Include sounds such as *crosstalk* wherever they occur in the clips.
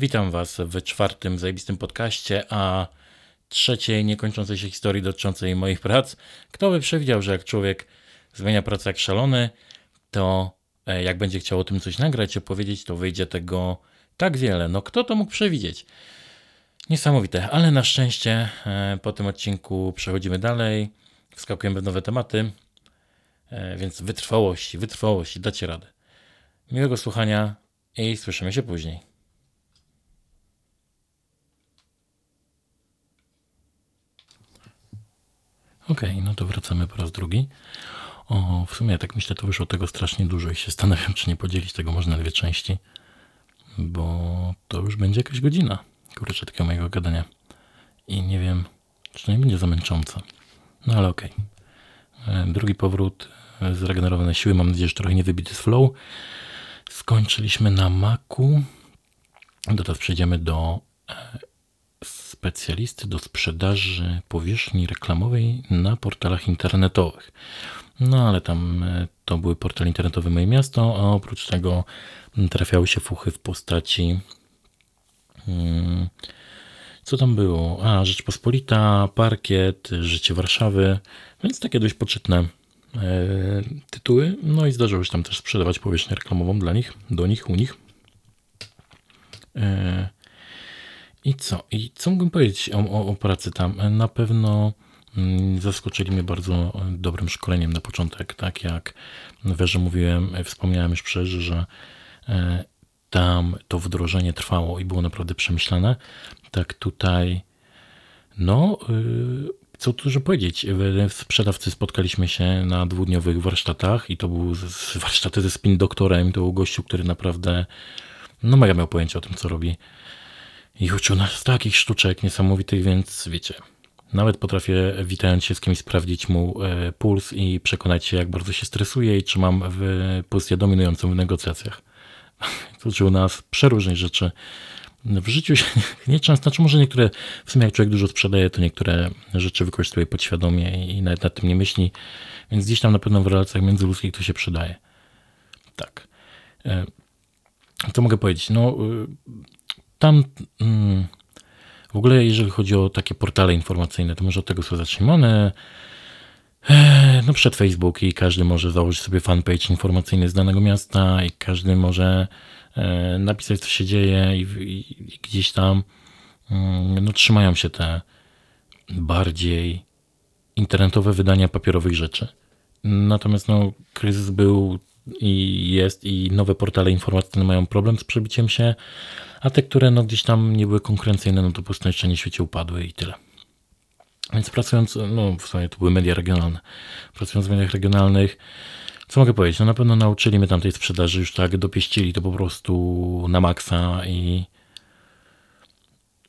Witam Was w czwartym zajebistym podcaście, a trzeciej niekończącej się historii dotyczącej moich prac. Kto by przewidział, że jak człowiek zmienia pracę jak szalony, to e, jak będzie chciał o tym coś nagrać, opowiedzieć, to wyjdzie tego tak wiele. No kto to mógł przewidzieć? Niesamowite, ale na szczęście e, po tym odcinku przechodzimy dalej, wskakujemy w nowe tematy, e, więc wytrwałość, wytrwałość, dacie radę. Miłego słuchania i słyszymy się później. Okej, okay, no to wracamy po raz drugi. O, w sumie tak myślę, to wyszło tego strasznie dużo i się zastanawiam, *laughs* czy nie podzielić tego może na dwie części, bo to już będzie jakaś godzina, kurczę, takiego mojego gadania. I nie wiem, czy to nie będzie zamęczące. No ale okej. Okay. Drugi powrót, e, zregenerowane siły, mam nadzieję, że trochę nie wybity z flow. Skończyliśmy na Macu. Teraz przejdziemy do e, specjalisty do sprzedaży powierzchni reklamowej na portalach internetowych. No ale tam e, to były portale internetowe Moje Miasto, a oprócz tego trafiały się fuchy w postaci. Hmm, co tam było? A, Rzeczpospolita, Parkiet, Życie Warszawy, więc takie dość poczytne e, tytuły. No i zdarzyło się tam też sprzedawać powierzchnię reklamową dla nich, do nich, u nich. E, i co? I co mógłbym powiedzieć o, o, o pracy tam? Na pewno mm, zaskoczyli mnie bardzo dobrym szkoleniem na początek, tak jak że mówiłem, wspomniałem już przecież, że e, tam to wdrożenie trwało i było naprawdę przemyślane. Tak tutaj, no, co dużo powiedzieć. W sprzedawcy spotkaliśmy się na dwudniowych warsztatach i to był warsztaty ze spin doktorem. To był gościu, który naprawdę, no mega miał pojęcie o tym, co robi i uczył nas takich sztuczek niesamowitych, więc wiecie, nawet potrafię witając się z kimś sprawdzić mu e, puls i przekonać się, jak bardzo się stresuje i czy mam w pozycję dominującą w negocjacjach. *laughs* Uczył nas przeróżnych rzeczy. W życiu się *laughs* nieczęsto, znaczy może niektóre, w sumie jak człowiek dużo sprzedaje, to niektóre rzeczy wykorzystuje podświadomie i nawet nad tym nie myśli, więc gdzieś tam na pewno w relacjach międzyludzkich to się przydaje. Tak. E, co mogę powiedzieć? No, tam mm, w ogóle, jeżeli chodzi o takie portale informacyjne, to może od tego sobie zacznijmy. One e, no przed Facebook i każdy może założyć sobie fanpage informacyjny z danego miasta i każdy może e, napisać, co się dzieje i, i, i gdzieś tam mm, no, trzymają się te bardziej internetowe wydania papierowych rzeczy. Natomiast no, kryzys był i jest i nowe portale informacyjne mają problem z przebiciem się a te, które no gdzieś tam nie były konkurencyjne, no to po prostu jeszcze nie świecie upadły i tyle. Więc pracując, no w sumie to były media regionalne, pracując w mediach regionalnych, co mogę powiedzieć? No na pewno nauczyli mnie tamtej sprzedaży, już tak dopieścili to po prostu na maksa i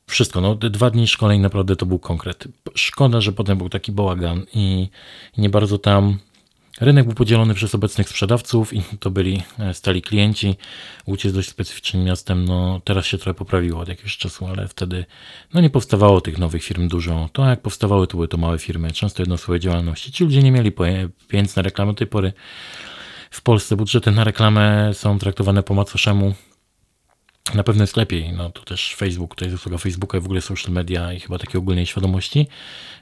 wszystko. No, dwa dni szkoleń naprawdę to był konkret. Szkoda, że potem był taki bałagan i nie bardzo tam Rynek był podzielony przez obecnych sprzedawców i to byli e, stali klienci. Łódź jest dość specyficznym miastem. No, teraz się trochę poprawiło od jakiegoś czasu, ale wtedy no, nie powstawało tych nowych firm dużo. To jak powstawały, to były to małe firmy, często jednoosobowe działalności. Ci ludzie nie mieli pieniędzy na reklamę. Do tej pory w Polsce budżety na reklamę są traktowane po macoszemu. Na pewno jest lepiej. No to też Facebook, to jest usługa Facebooka i w ogóle social media i chyba takiej ogólnej świadomości.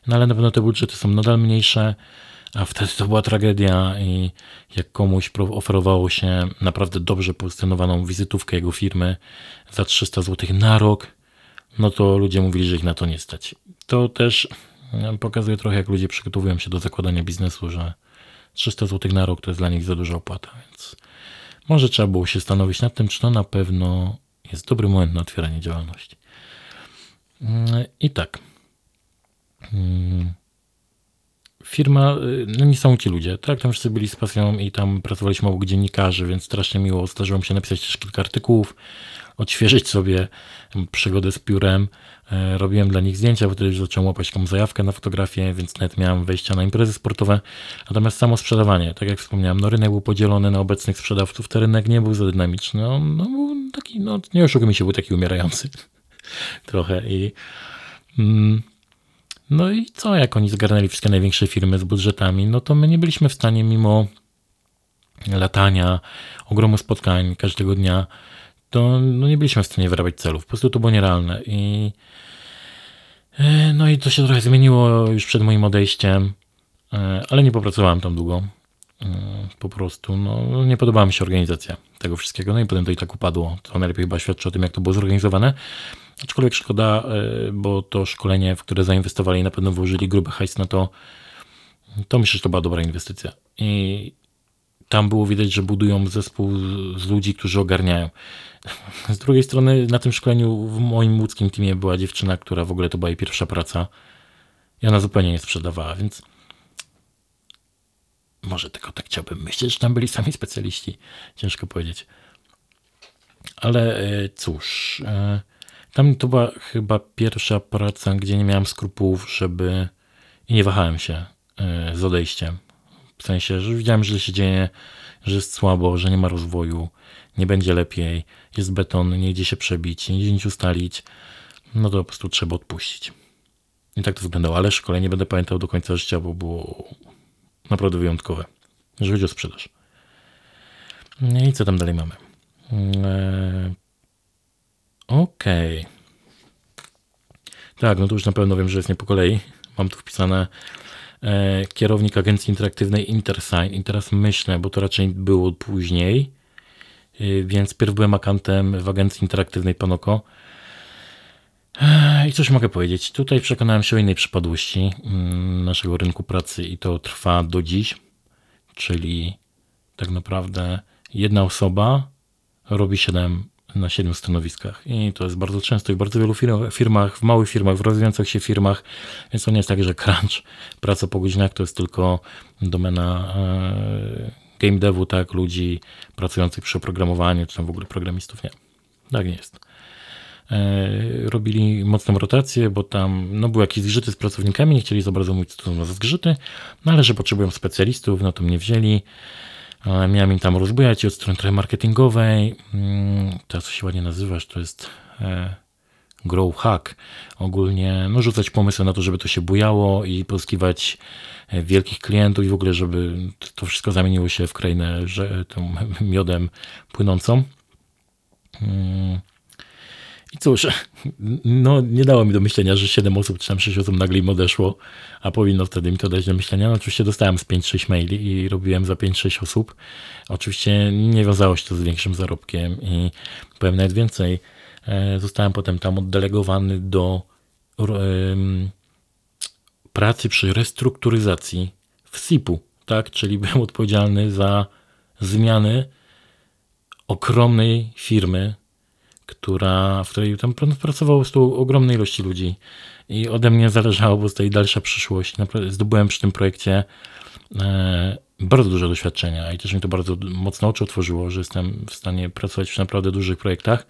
No ale na pewno te budżety są nadal mniejsze a wtedy to była tragedia i jak komuś oferowało się naprawdę dobrze pozycjonowaną wizytówkę jego firmy za 300 zł na rok, no to ludzie mówili, że ich na to nie stać. To też e, pokazuje trochę, jak ludzie przygotowują się do zakładania biznesu, że 300 zł na rok to jest dla nich za duża opłata, więc może trzeba było się zastanowić nad tym, czy to na pewno jest dobry moment na otwieranie działalności. Mm, I tak. Firma, y, no niesamowici ludzie, tak, tam wszyscy byli z pasją i tam pracowaliśmy obok dziennikarzy, więc strasznie miło, zdarzyło mi się napisać też kilka artykułów, odświeżyć sobie przygodę z piórem, e, robiłem dla nich zdjęcia, wtedy już zacząłem łapać taką zajawkę na fotografię, więc nawet miałem wejścia na imprezy sportowe, natomiast samo sprzedawanie, tak jak wspomniałem, no rynek był podzielony na obecnych sprzedawców, ten rynek nie był za dynamiczny, no, no był taki, no nie oszukujmy się, był taki umierający *laughs* trochę i mm, no i co, jak oni zgarnęli wszystkie największe firmy z budżetami, no to my nie byliśmy w stanie mimo latania, ogromu spotkań każdego dnia, to no nie byliśmy w stanie wyrabiać celów. Po prostu to było nierealne. I, e, no i to się trochę zmieniło już przed moim odejściem, e, ale nie popracowałem tam długo. E, po prostu no, nie podobała mi się organizacja tego wszystkiego. No i potem to i tak upadło. To najlepiej chyba świadczy o tym, jak to było zorganizowane. Aczkolwiek szkoda, bo to szkolenie, w które zainwestowali, na pewno włożyli gruby hajs na to. To myślę, że to była dobra inwestycja. I tam było widać, że budują zespół z ludzi, którzy ogarniają. *laughs* Z drugiej strony na tym szkoleniu w moim łódzkim teamie była dziewczyna, która w ogóle to była jej pierwsza praca i ona zupełnie nie sprzedawała, więc może tylko tak chciałbym myśleć, że tam byli sami specjaliści. Ciężko powiedzieć. Ale e, cóż, e, tam to była chyba pierwsza praca, gdzie nie miałem skrupułów, żeby i nie wahałem się e, z odejściem. W sensie, że widziałem, że się dzieje, że jest słabo, że nie ma rozwoju, nie będzie lepiej, jest beton, nie idzie się przebić, nie idzie nic ustalić, no to po prostu trzeba odpuścić. I tak to wyglądało, ale szkolenie będę pamiętał do końca życia, bo było naprawdę wyjątkowe, jeżeli chodzi o sprzedaż. No I co tam dalej mamy? Okej. Okay. Tak, no to już na pewno wiem, że jest nie po kolei. Mam tu wpisane E, kierownik agencji interaktywnej Intersign. I teraz myślę, bo to raczej było później, e, więc pierw byłem akantem w agencji interaktywnej Panoko. E, I coś mogę powiedzieć. Tutaj przekonałem się o innej przypadłości mm, naszego rynku pracy i to trwa do dziś. Czyli tak naprawdę jedna osoba robi 7 na siedmiu stanowiskach. I to jest bardzo często i w bardzo wielu firmach, w małych firmach, w rozwijających się firmach, więc to nie jest tak, że crunch, praca po godzinach to jest tylko domena e, game devu, tak, ludzi pracujących przy oprogramowaniu, czy tam w ogóle programistów, nie. Tak nie jest. E, robili mocną rotację, bo tam no, były jakieś zgrzyty z pracownikami, nie chcieli za bardzo mówić, co to za zgrzyty, no ale że potrzebują specjalistów, no to mnie wzięli. Miałem im tam rozbujać od strony trochę marketingowej. Mm, to, co się ładnie nazywasz, to jest e, grow hack. Ogólnie no, rzucać pomysły na to, żeby to się bujało i pozyskiwać e, wielkich klientów i w ogóle, żeby to wszystko zamieniło się w krainę że, tą *laughs* miodem płynącą. I cóż, no nie dało mi do myślenia, że 7 osób czy tam 6 osób nagle im odeszło, a powinno wtedy mi to dać do myślenia. No, oczywiście dostałem z 5-6 maili i robiłem za 5-6 osób. Oczywiście nie wiązało się to z większym zarobkiem i powiem nawet więcej. E, zostałem potem tam oddelegowany do pracy przy restrukturyzacji w SIP-u, tak? Czyli byłem odpowiedzialny za zmiany ogromnej firmy która, w której tam pracowało z tą ogromnej ilości ludzi i ode mnie zależało, bo tej dalsza przyszłość. Zdobyłem przy tym projekcie e, bardzo dużo doświadczenia i też mi to bardzo mocno oczy otworzyło, że jestem w stanie pracować przy naprawdę dużych projektach.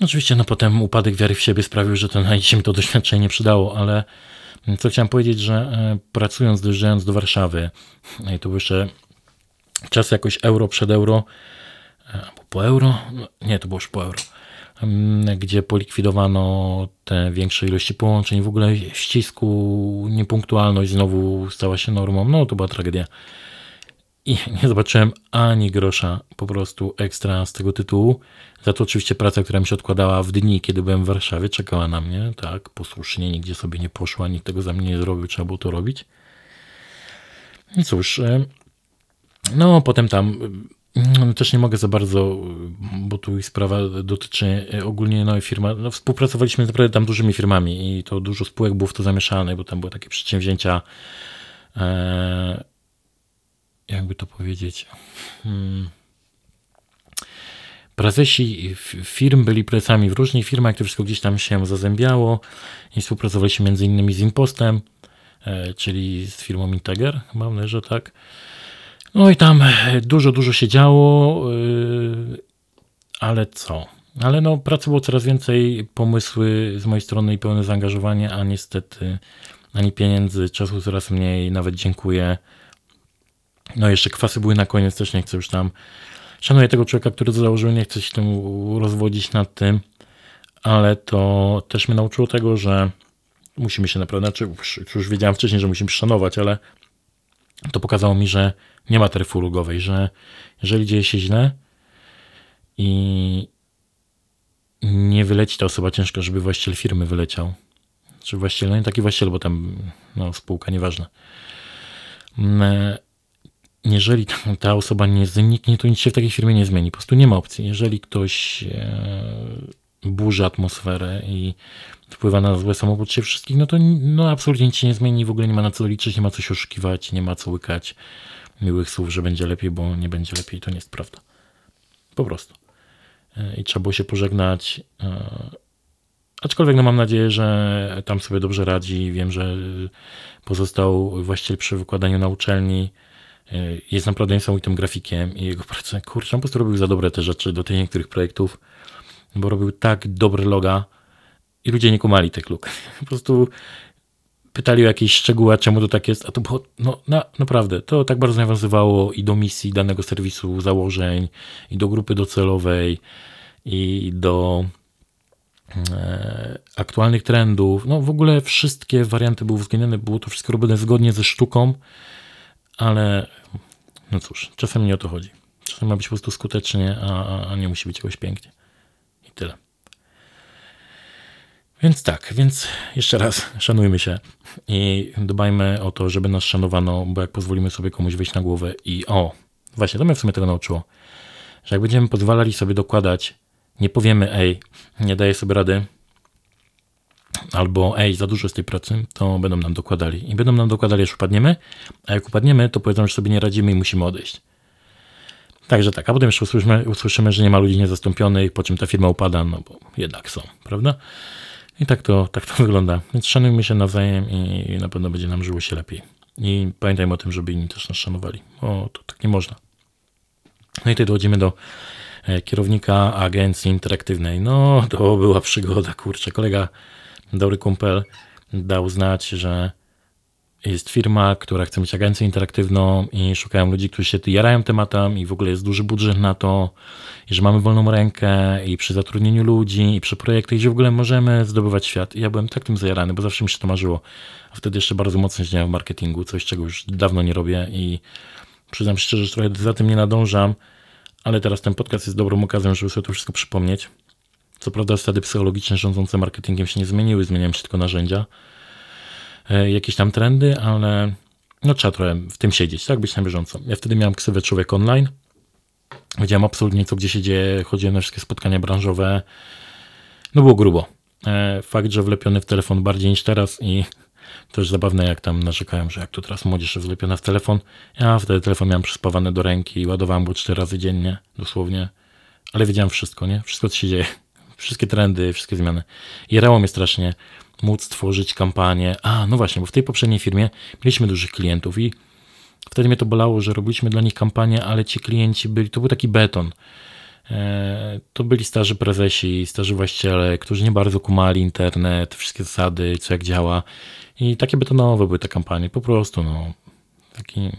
Oczywiście, no potem upadek wiary w siebie sprawił, że to na dzisiaj mi to doświadczenie nie przydało, ale co chciałem powiedzieć, że e, pracując, dojeżdżając do Warszawy, i to jeszcze czas jakoś euro przed euro, albo po euro, no, nie, to było już po euro, gdzie polikwidowano te większe ilości połączeń, w ogóle ścisku, niepunktualność znowu stała się normą, no to była tragedia. I *laughs* nie zobaczyłem ani grosza po prostu ekstra z tego tytułu. Za to oczywiście praca, która mi się odkładała w dni, kiedy byłem w Warszawie, czekała na mnie, tak, posłusznie, nigdzie sobie nie poszła, nikt tego za mnie nie zrobił, trzeba było to robić. I cóż, no potem tam no, też nie mogę za bardzo, bo tu sprawa dotyczy e, ogólnie nowej firmy. No, współpracowaliśmy z naprawdę tam dużymi firmami i to dużo spółek było w to zamieszane, bo tam były takie przedsięwzięcia, e, jakby to powiedzieć. Hmm. Prezesi firm byli prezesami w różnych firmach, to wszystko gdzieś tam się zazębiało i współpracowaliśmy między innymi z Impostem, e, czyli z firmą Integer, mam że tak. No i tam dużo, dużo się działo, yy, ale co? Ale no, pracy było coraz więcej, pomysły z mojej strony i pełne zaangażowanie, a niestety ani pieniędzy, czasu coraz mniej, nawet dziękuję. No jeszcze kwasy były na koniec, też nie chcę już tam. Szanuję tego człowieka, który to założył, nie chcę się tym rozwodzić nad tym, ale to też mnie nauczyło tego, że musimy się naprawdę, znaczy już, już wiedziałem wcześniej, że musimy szanować, ale to pokazało mi, że nie ma taryfy ulgowej, że jeżeli dzieje się źle i nie wyleci ta osoba ciężko, żeby właściciel firmy wyleciał. Czy właściciel, no nie taki właściciel, bo tam no, spółka, nieważne. Mm, jeżeli ta osoba nie zniknie, to nic się w takiej firmie nie zmieni. Po prostu nie ma opcji. Jeżeli ktoś e, burzy atmosferę i wpływa na złe samopoczucie wszystkich, no to no, absolutnie nic się nie zmieni, w ogóle nie ma na co liczyć, nie ma co się oszukiwać, nie ma co łykać miłych słów, że będzie lepiej, bo nie będzie lepiej, to nie jest prawda. Po prostu. E, I trzeba było się pożegnać. E, aczkolwiek no mam nadzieję, że tam sobie dobrze radzi. Wiem, że pozostał właściciel przy wykładaniu na uczelni. E, jest naprawdę niesamowitym grafikiem i jego pracę, kurczę, on po prostu robił za dobre te rzeczy do tych niektórych projektów, bo robił tak dobre loga i ludzie nie kumali tych luk. *laughs* Po prostu pytali o jakieś szczegóły, czemu to tak jest, a to było, no na, naprawdę, to tak bardzo nawiązywało i do misji danego serwisu, założeń, i do grupy docelowej, i do e, aktualnych trendów. No w ogóle wszystkie warianty były uwzględnione, było to wszystko robione zgodnie ze sztuką, ale no cóż, czasem nie o to chodzi. Czasem ma być po prostu skutecznie, a, a nie musi być jakoś pięknie. I tyle. Więc tak, więc jeszcze raz szanujmy się i dbajmy o to, żeby nas szanowano, bo jak pozwolimy sobie komuś wejść na głowę i o, właśnie to mnie w sumie tego nauczyło, że jak będziemy pozwalali sobie dokładać, nie powiemy ej, nie daję sobie rady, albo ej, za dużo z tej pracy, to będą nam dokładali. I będą nam dokładali, aż upadniemy, a jak upadniemy, to powiedzą, że sobie nie radzimy i musimy odejść. Także tak, a potem jeszcze usłyszymy, usłyszymy, że nie ma ludzi niezastąpionych, po czym ta firma upada, no bo jednak są, prawda? I tak to, tak to *laughs* wygląda. Więc szanujmy się nawzajem i na pewno będzie nam żyło się lepiej. I pamiętajmy o tym, żeby inni też nas szanowali, bo to tak nie można. No i tutaj dochodzimy do e, kierownika agencji interaktywnej. No, to była przygoda, kurczę. Kolega, dobry kumpel, dał znać, że jest firma, która chce mieć agencję interaktywną i szukają ludzi, którzy się jarają tematem i w ogóle jest duży budżet na to i że mamy wolną rękę i przy zatrudnieniu ludzi i przy projektach, gdzie w ogóle możemy zdobywać świat. I ja byłem tak tym zajarany, bo zawsze mi się to marzyło. A wtedy jeszcze bardzo mocno siedziałem w marketingu, coś czego już dawno nie robię i przyznam szczerze, że trochę za tym nie nadążam, ale teraz ten podcast jest dobrą okazją, żeby sobie to wszystko przypomnieć. Co prawda wtedy psychologiczne rządzące marketingiem się nie zmieniły, zmieniają się tylko narzędzia, jakieś tam trendy, ale no trzeba trochę w tym siedzieć, tak, być na bieżąco. Ja wtedy miałem ksywę Człowiek Online, wiedziałem absolutnie co gdzie się dzieje, chodziłem na wszystkie spotkania branżowe, no było grubo. E, fakt, że wlepiony w telefon bardziej niż teraz i też zabawne, jak tam narzekałem, że jak to teraz młodzież jest wlepiona w telefon. Ja wtedy telefon miałem przyspawany do ręki i ładowałem go cztery razy dziennie, dosłownie. Ale wiedziałem wszystko, nie? Wszystko, co się dzieje. Wszystkie trendy, wszystkie zmiany. Jerało mnie strasznie móc tworzyć kampanię. A, no właśnie, bo w tej poprzedniej firmie mieliśmy dużych klientów i wtedy mnie to bolało, że robiliśmy dla nich kampanię, ale ci klienci byli, to był taki beton. E, to byli starzy prezesi, starzy właściciele, którzy nie bardzo kumali internet, wszystkie zasady, co jak działa. I takie betonowe były te kampanie, po prostu, no, taki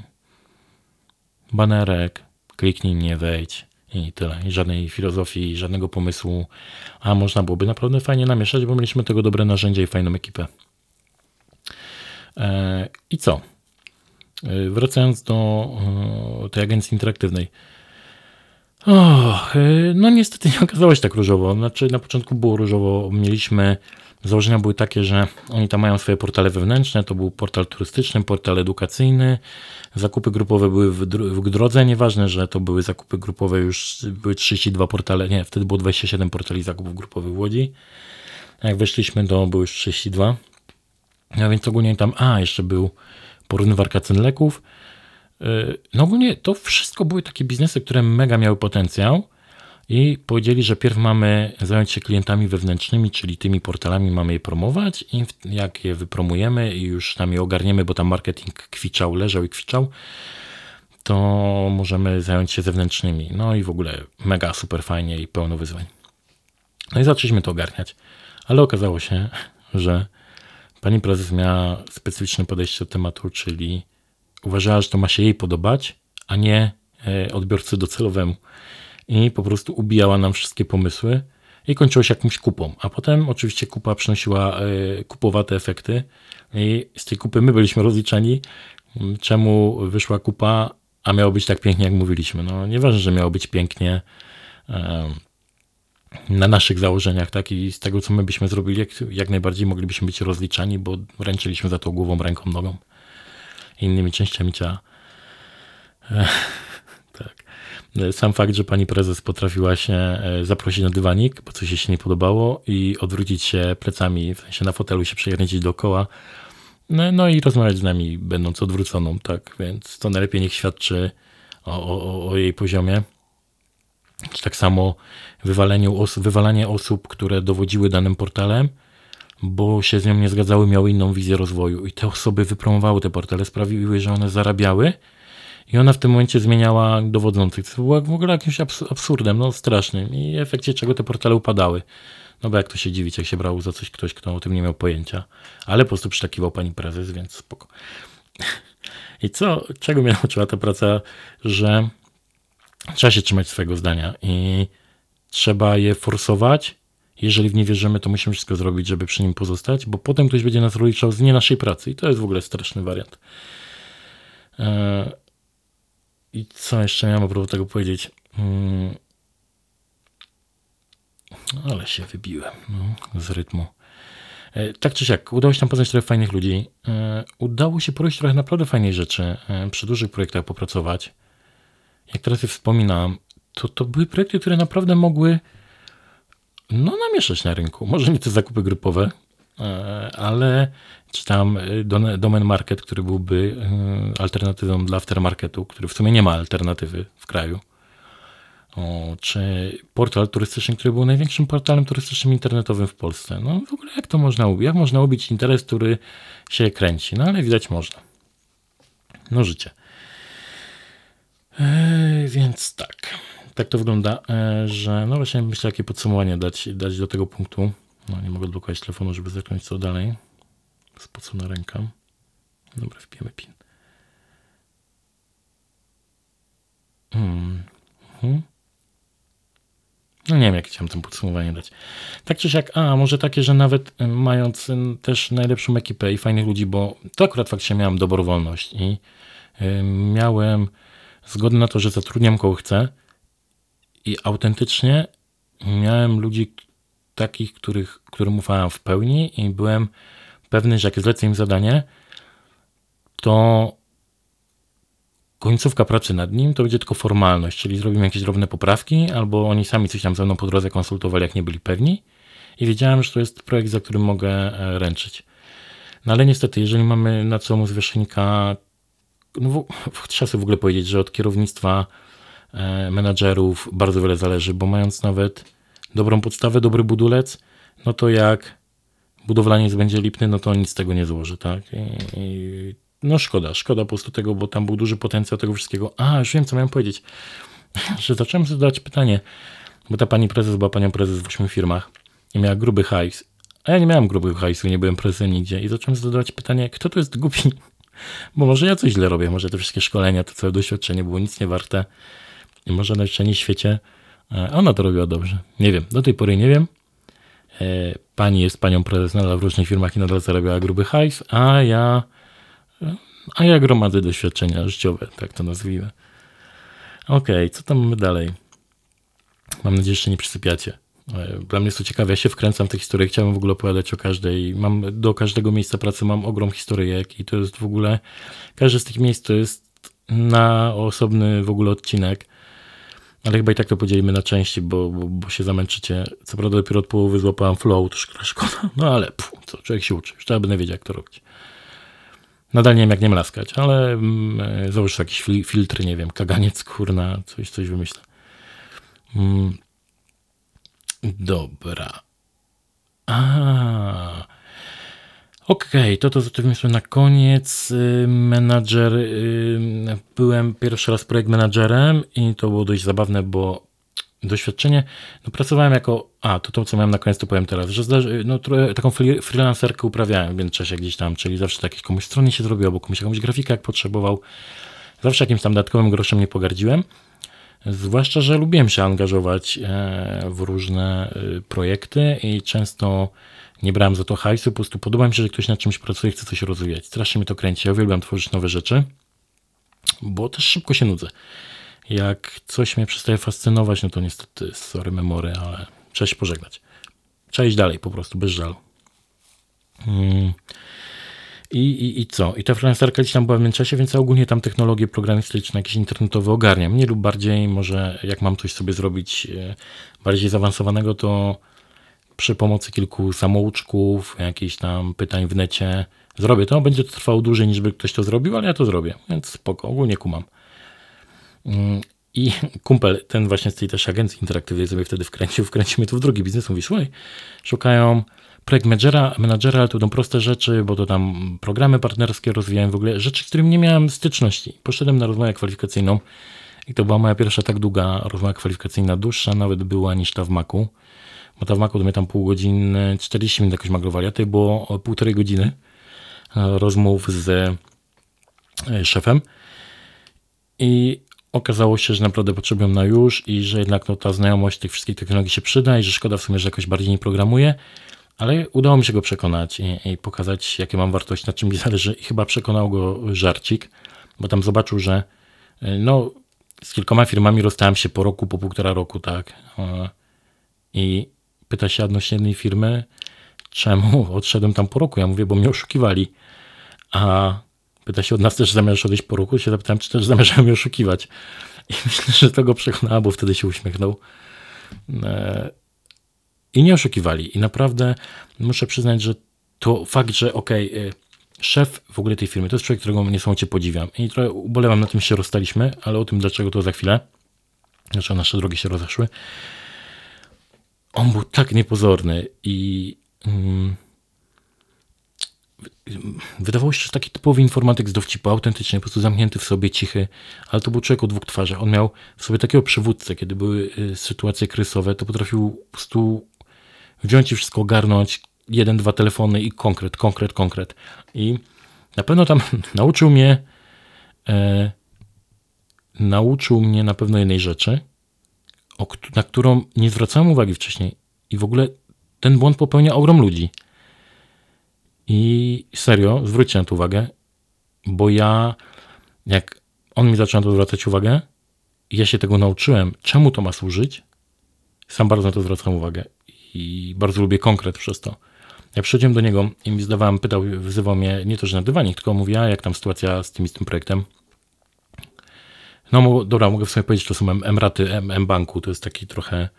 banerek, kliknij mnie, wejdź i tyle. I żadnej filozofii, żadnego pomysłu. A można byłoby naprawdę fajnie namieszać, bo mieliśmy tego dobre narzędzia i fajną ekipę. E, I co? E, wracając do e, tej agencji interaktywnej. Oh, no niestety nie okazało się tak różowo. Znaczy na początku było różowo. Mieliśmy Założenia były takie, że oni tam mają swoje portale wewnętrzne, to był portal turystyczny, portal edukacyjny, zakupy grupowe były w, w drodze, nieważne, że to były zakupy grupowe, już były 32 portale, nie, wtedy było 27 portali zakupów grupowych w Łodzi. Jak weszliśmy, to były już 32. No więc ogólnie tam, a jeszcze był porównywarka cen leków. Y, no ogólnie to wszystko były takie biznesy, które mega miały potencjał i powiedzieli, że pierw mamy zająć się klientami wewnętrznymi, czyli tymi portalami mamy je promować i jak je wypromujemy i już tam je ogarniemy, bo tam marketing kwiczał, leżał i kwiczał, to możemy zająć się zewnętrznymi. No i w ogóle mega super fajnie i pełno wyzwań. No i zaczęliśmy to ogarniać, ale okazało się, że pani prezes miała specyficzne podejście do tematu, czyli uważała, że to ma się jej podobać, a nie e, odbiorcy docelowemu i po prostu ubijała nam wszystkie pomysły i kończyło się jakąś kupą. A potem oczywiście kupa przynosiła e, kupowate efekty i z tej kupy my byliśmy rozliczeni, czemu wyszła kupa, a miało być tak pięknie, jak mówiliśmy. No nieważne, że miało być pięknie, na naszych założeniach, tak, i z tego, co my byśmy zrobili, jak, jak najbardziej moglibyśmy być rozliczani, bo ręczyliśmy za to głową, ręką, nogą i innymi częściami ciała. Sam fakt, że pani prezes potrafiła się e, zaprosić na dywanik, bo coś jej się nie podobało i odwrócić się plecami, w sensie na fotelu się przekręcić dookoła, no, no i rozmawiać z nami, będąc odwróconą, tak, więc to najlepiej niech świadczy o, o, o jej poziomie. Czy tak samo wywaleniu os wywalanie osób, które dowodziły danym portalem, bo się z nią nie zgadzały, miały inną wizję rozwoju. I te osoby wypromowały te portale, sprawiły, że one zarabiały, i ona w tym momencie zmieniała dowodzących. To było w ogóle jakimś absurdem, no strasznym. I w efekcie czego te portale upadały. No bo jak to się dziwić, jak się brał za coś ktoś, kto o tym nie miał pojęcia. Ale po prostu przytakiwał pani prezes, więc spoko. *laughs* I co, czego mnie *laughs* nauczyła ta praca, że trzeba się trzymać swojego zdania i trzeba je forsować. Jeżeli w nie wierzymy, to musimy wszystko zrobić, żeby przy nim pozostać, bo potem ktoś będzie nas rozliczał z nie naszej pracy i to jest w ogóle straszny wariant. E, i co jeszcze miałem a tego powiedzieć? Hmm. Ale się wybiłem no, z rytmu. E, tak czy siak, udało się tam poznać trochę fajnych ludzi. E, udało się poruszyć trochę naprawdę fajnej rzeczy, e, przy dużych projektach popracować. Jak teraz je wspominam, to, to były projekty, które naprawdę mogły no, namieszać na rynku. Może nie te zakupy grupowe, ale czy tam e, domen market, który byłby e, alternatywą dla aftermarketu, który w sumie nie ma alternatywy w kraju. O, czy portal turystyczny, który był największym portalem turystycznym internetowym w Polsce. No w ogóle jak to można ubić? Jak można ubić interes, który się kręci? No ale widać można. No życie. E, więc tak. Tak to wygląda, e, że no właśnie myślę, jakie podsumowanie dać, dać do tego punktu. No nie mogę odblokować telefonu, żeby zacząć co dalej. Spocona ręka. Dobra, wpijemy pin. Hmm. No nie wiem, jak chciałem tym podsumowanie dać. Tak czy siak, a może takie, że nawet mając też najlepszą ekipę i fajnych ludzi, bo to akurat faktycznie miałem dobrowolność i y, miałem zgodę na to, że zatrudniam kogo chcę i autentycznie miałem ludzi, takich, których, którym ufałem w pełni i byłem pewny, że jak zlecę im zadanie, to końcówka pracy nad nim to będzie tylko formalność, czyli zrobimy jakieś drobne poprawki, albo oni sami coś tam ze mną po drodze konsultowali, jak nie byli pewni. I wiedziałem, że to jest projekt, za którym mogę e, ręczyć. No ale niestety, jeżeli mamy na co z wierzchnika, no w, trzeba sobie w ogóle powiedzieć, że od kierownictwa e, menadżerów bardzo wiele zależy, bo mając nawet dobrą podstawę, dobry budulec, no to jak budowlaniec będzie lipny, no to nic z tego nie złoży, tak? I, i, no szkoda, szkoda po prostu tego, bo tam był duży potencjał tego wszystkiego. A, już wiem, co miałem powiedzieć, *laughs* że zacząłem zadać pytanie, bo ta pani prezes była panią prezes w ośmiu firmach i miała gruby hajs, a ja nie miałem grubego hajsu, nie byłem prezesem nigdzie i zacząłem zadawać pytanie, kto to jest głupi? *laughs* Bo może ja coś źle robię, może te wszystkie szkolenia, to całe doświadczenie było nic nie warte i może na świecie E, ona to robiła dobrze. Nie wiem, do tej pory nie wiem. E, pani jest panią prezes nadal w różnych firmach i nadal zarabiała gruby hajs, a ja, e, a ja gromadzę doświadczenia życiowe, tak to nazwijmy. Okej, okay, co tam mamy dalej? Mam nadzieję, że jeszcze nie przysypiacie. Dla mnie jest to ciekawe, ja się wkręcam w tę historię, chciałbym w ogóle opowiadać o każdej. Mam, do każdego miejsca pracy mam ogrom historyjek i to jest w ogóle, każde z tych miejsc to jest na osobny w ogóle odcinek. Ale chyba i tak to podzielimy na części, bo, bo, bo, się zamęczycie. Co prawda dopiero od połowy złapałem flow, to szkoda. *laughs* No ale pfu, co, człowiek się uczy. Już trzeba by wiedzieć, jak to robić. Nadal nie wiem, jak nie mlaskać, ale mm, e, założę jakiś fil, filtr, nie wiem, kaganiec, kurna, coś, coś wymyślę. Mm. Dobra. A. Okej, okay, to to zostawimy na koniec. Y, menadżer, y, byłem pierwszy raz projekt menadżerem i to było dość zabawne, bo doświadczenie, no pracowałem jako, a to to co miałem na koniec to powiem teraz, że zdarzy, no taką freelancerkę uprawiałem w międzyczasie gdzieś tam, czyli zawsze takie komuś stronie się zrobiło, albo komuś jakąś grafikę jak potrzebował, zawsze jakimś tam dodatkowym groszem nie pogardziłem, zwłaszcza, że lubiłem się angażować e, w różne y, projekty i często nie brałem za to hajsu, po prostu podoba mi się, że ktoś nad czymś pracuje, chce coś rozwijać. Strasznie mnie to kręci. Ja uwielbiam tworzyć nowe rzeczy, bo też szybko się nudzę. Jak coś mnie przestaje fascynować, no to niestety, sorry memory, ale trzeba się pożegnać. Trzeba iść dalej po prostu, bez żalu. Mm. I, i, I co? I ta freelancerka gdzieś tam była w międzyczasie, więc ja ogólnie tam technologie programistyczne, jakieś internetowe ogarniam. Mniej lub bardziej, może jak mam coś sobie zrobić e, bardziej zaawansowanego, to przy pomocy kilku samouczków, jakichś tam pytań w necie zrobię to. Będzie to trwało dłużej niż by ktoś to zrobił, ale ja to zrobię, więc spoko, ogólnie kumam. Mm, I *laughs* kumpel, ten właśnie z tej też agencji interaktywnej sobie wtedy wkręcił, wkręcił mnie tu w drugi biznes, mówi, słuchaj, szukają projekt menadżera, ale to będą proste rzeczy, bo to tam programy partnerskie rozwijałem w ogóle, rzeczy, z którymi nie miałem styczności. Poszedłem na rozmowę kwalifikacyjną i to była moja pierwsza tak długa rozmowa kwalifikacyjna, dłuższa nawet była niż ta w Macu, bo ta w Macu to mnie tam pół godziny, 40 minut jakoś maglowali, a to było półtorej godziny e, rozmów z e, szefem i okazało się, że naprawdę potrzebują na już i że jednak no, ta znajomość tych wszystkich technologii się przyda i że szkoda w sumie, że jakoś bardziej nie programuje, ale udało mi się go przekonać i, i pokazać, jakie mam wartość, na czym mi zależy i chyba przekonał go żarcik, bo tam zobaczył, że e, no, z kilkoma firmami rozstałem się po roku, po półtora roku, tak. I pyta się odnośnie jednej firmy, czemu *laughs* odszedłem tam po roku. Ja mówię, bo mnie oszukiwali. A pyta się od nas też, zamierzasz odejść po roku? Się zapytałem, czy też zamierzam mnie oszukiwać. I *laughs* myślę, że to go przekonała, bo wtedy się uśmiechnął. E, I nie oszukiwali. I naprawdę muszę przyznać, że to fakt, że okej, okay, szef w ogóle tej firmy, to jest człowiek, którego niesamowicie podziwiam. I trochę ubolewam na tym, że się rozstaliśmy, ale o tym dlaczego to za chwilę. Znaczy nasze drogi się rozeszły. On był tak niepozorny i mm, wydawało się, że taki typowy informatyk z dowcipu, autentyczny, po prostu zamknięty w sobie, cichy, ale to był człowiek o dwóch twarzach. On miał w sobie takiego przywódcę, kiedy były y, sytuacje krysowe, to potrafił po prostu wziąć i wszystko ogarnąć, jeden, dwa telefony i konkret, konkret, konkret. I na pewno tam *laughs* nauczył mnie, e, nauczył mnie na pewno jednej rzeczy, na którą nie zwracałem uwagi wcześniej. I w ogóle ten błąd popełnia ogrom ludzi. I serio, zwróćcie na to uwagę, bo ja, jak on mi zaczął na to zwracać uwagę, ja się tego nauczyłem, czemu to ma służyć, sam bardzo na to zwracam uwagę i bardzo lubię konkret przez to. Jak przychodziłem do niego i mi zdawałem, pytał, wyzywał mnie nie to, że na dywanik, tylko mówię, a jak tam sytuacja z tym, z tym projektem. No dobra, mogę w sobie powiedzieć, to są M-raty M-banku, to jest taki trochę,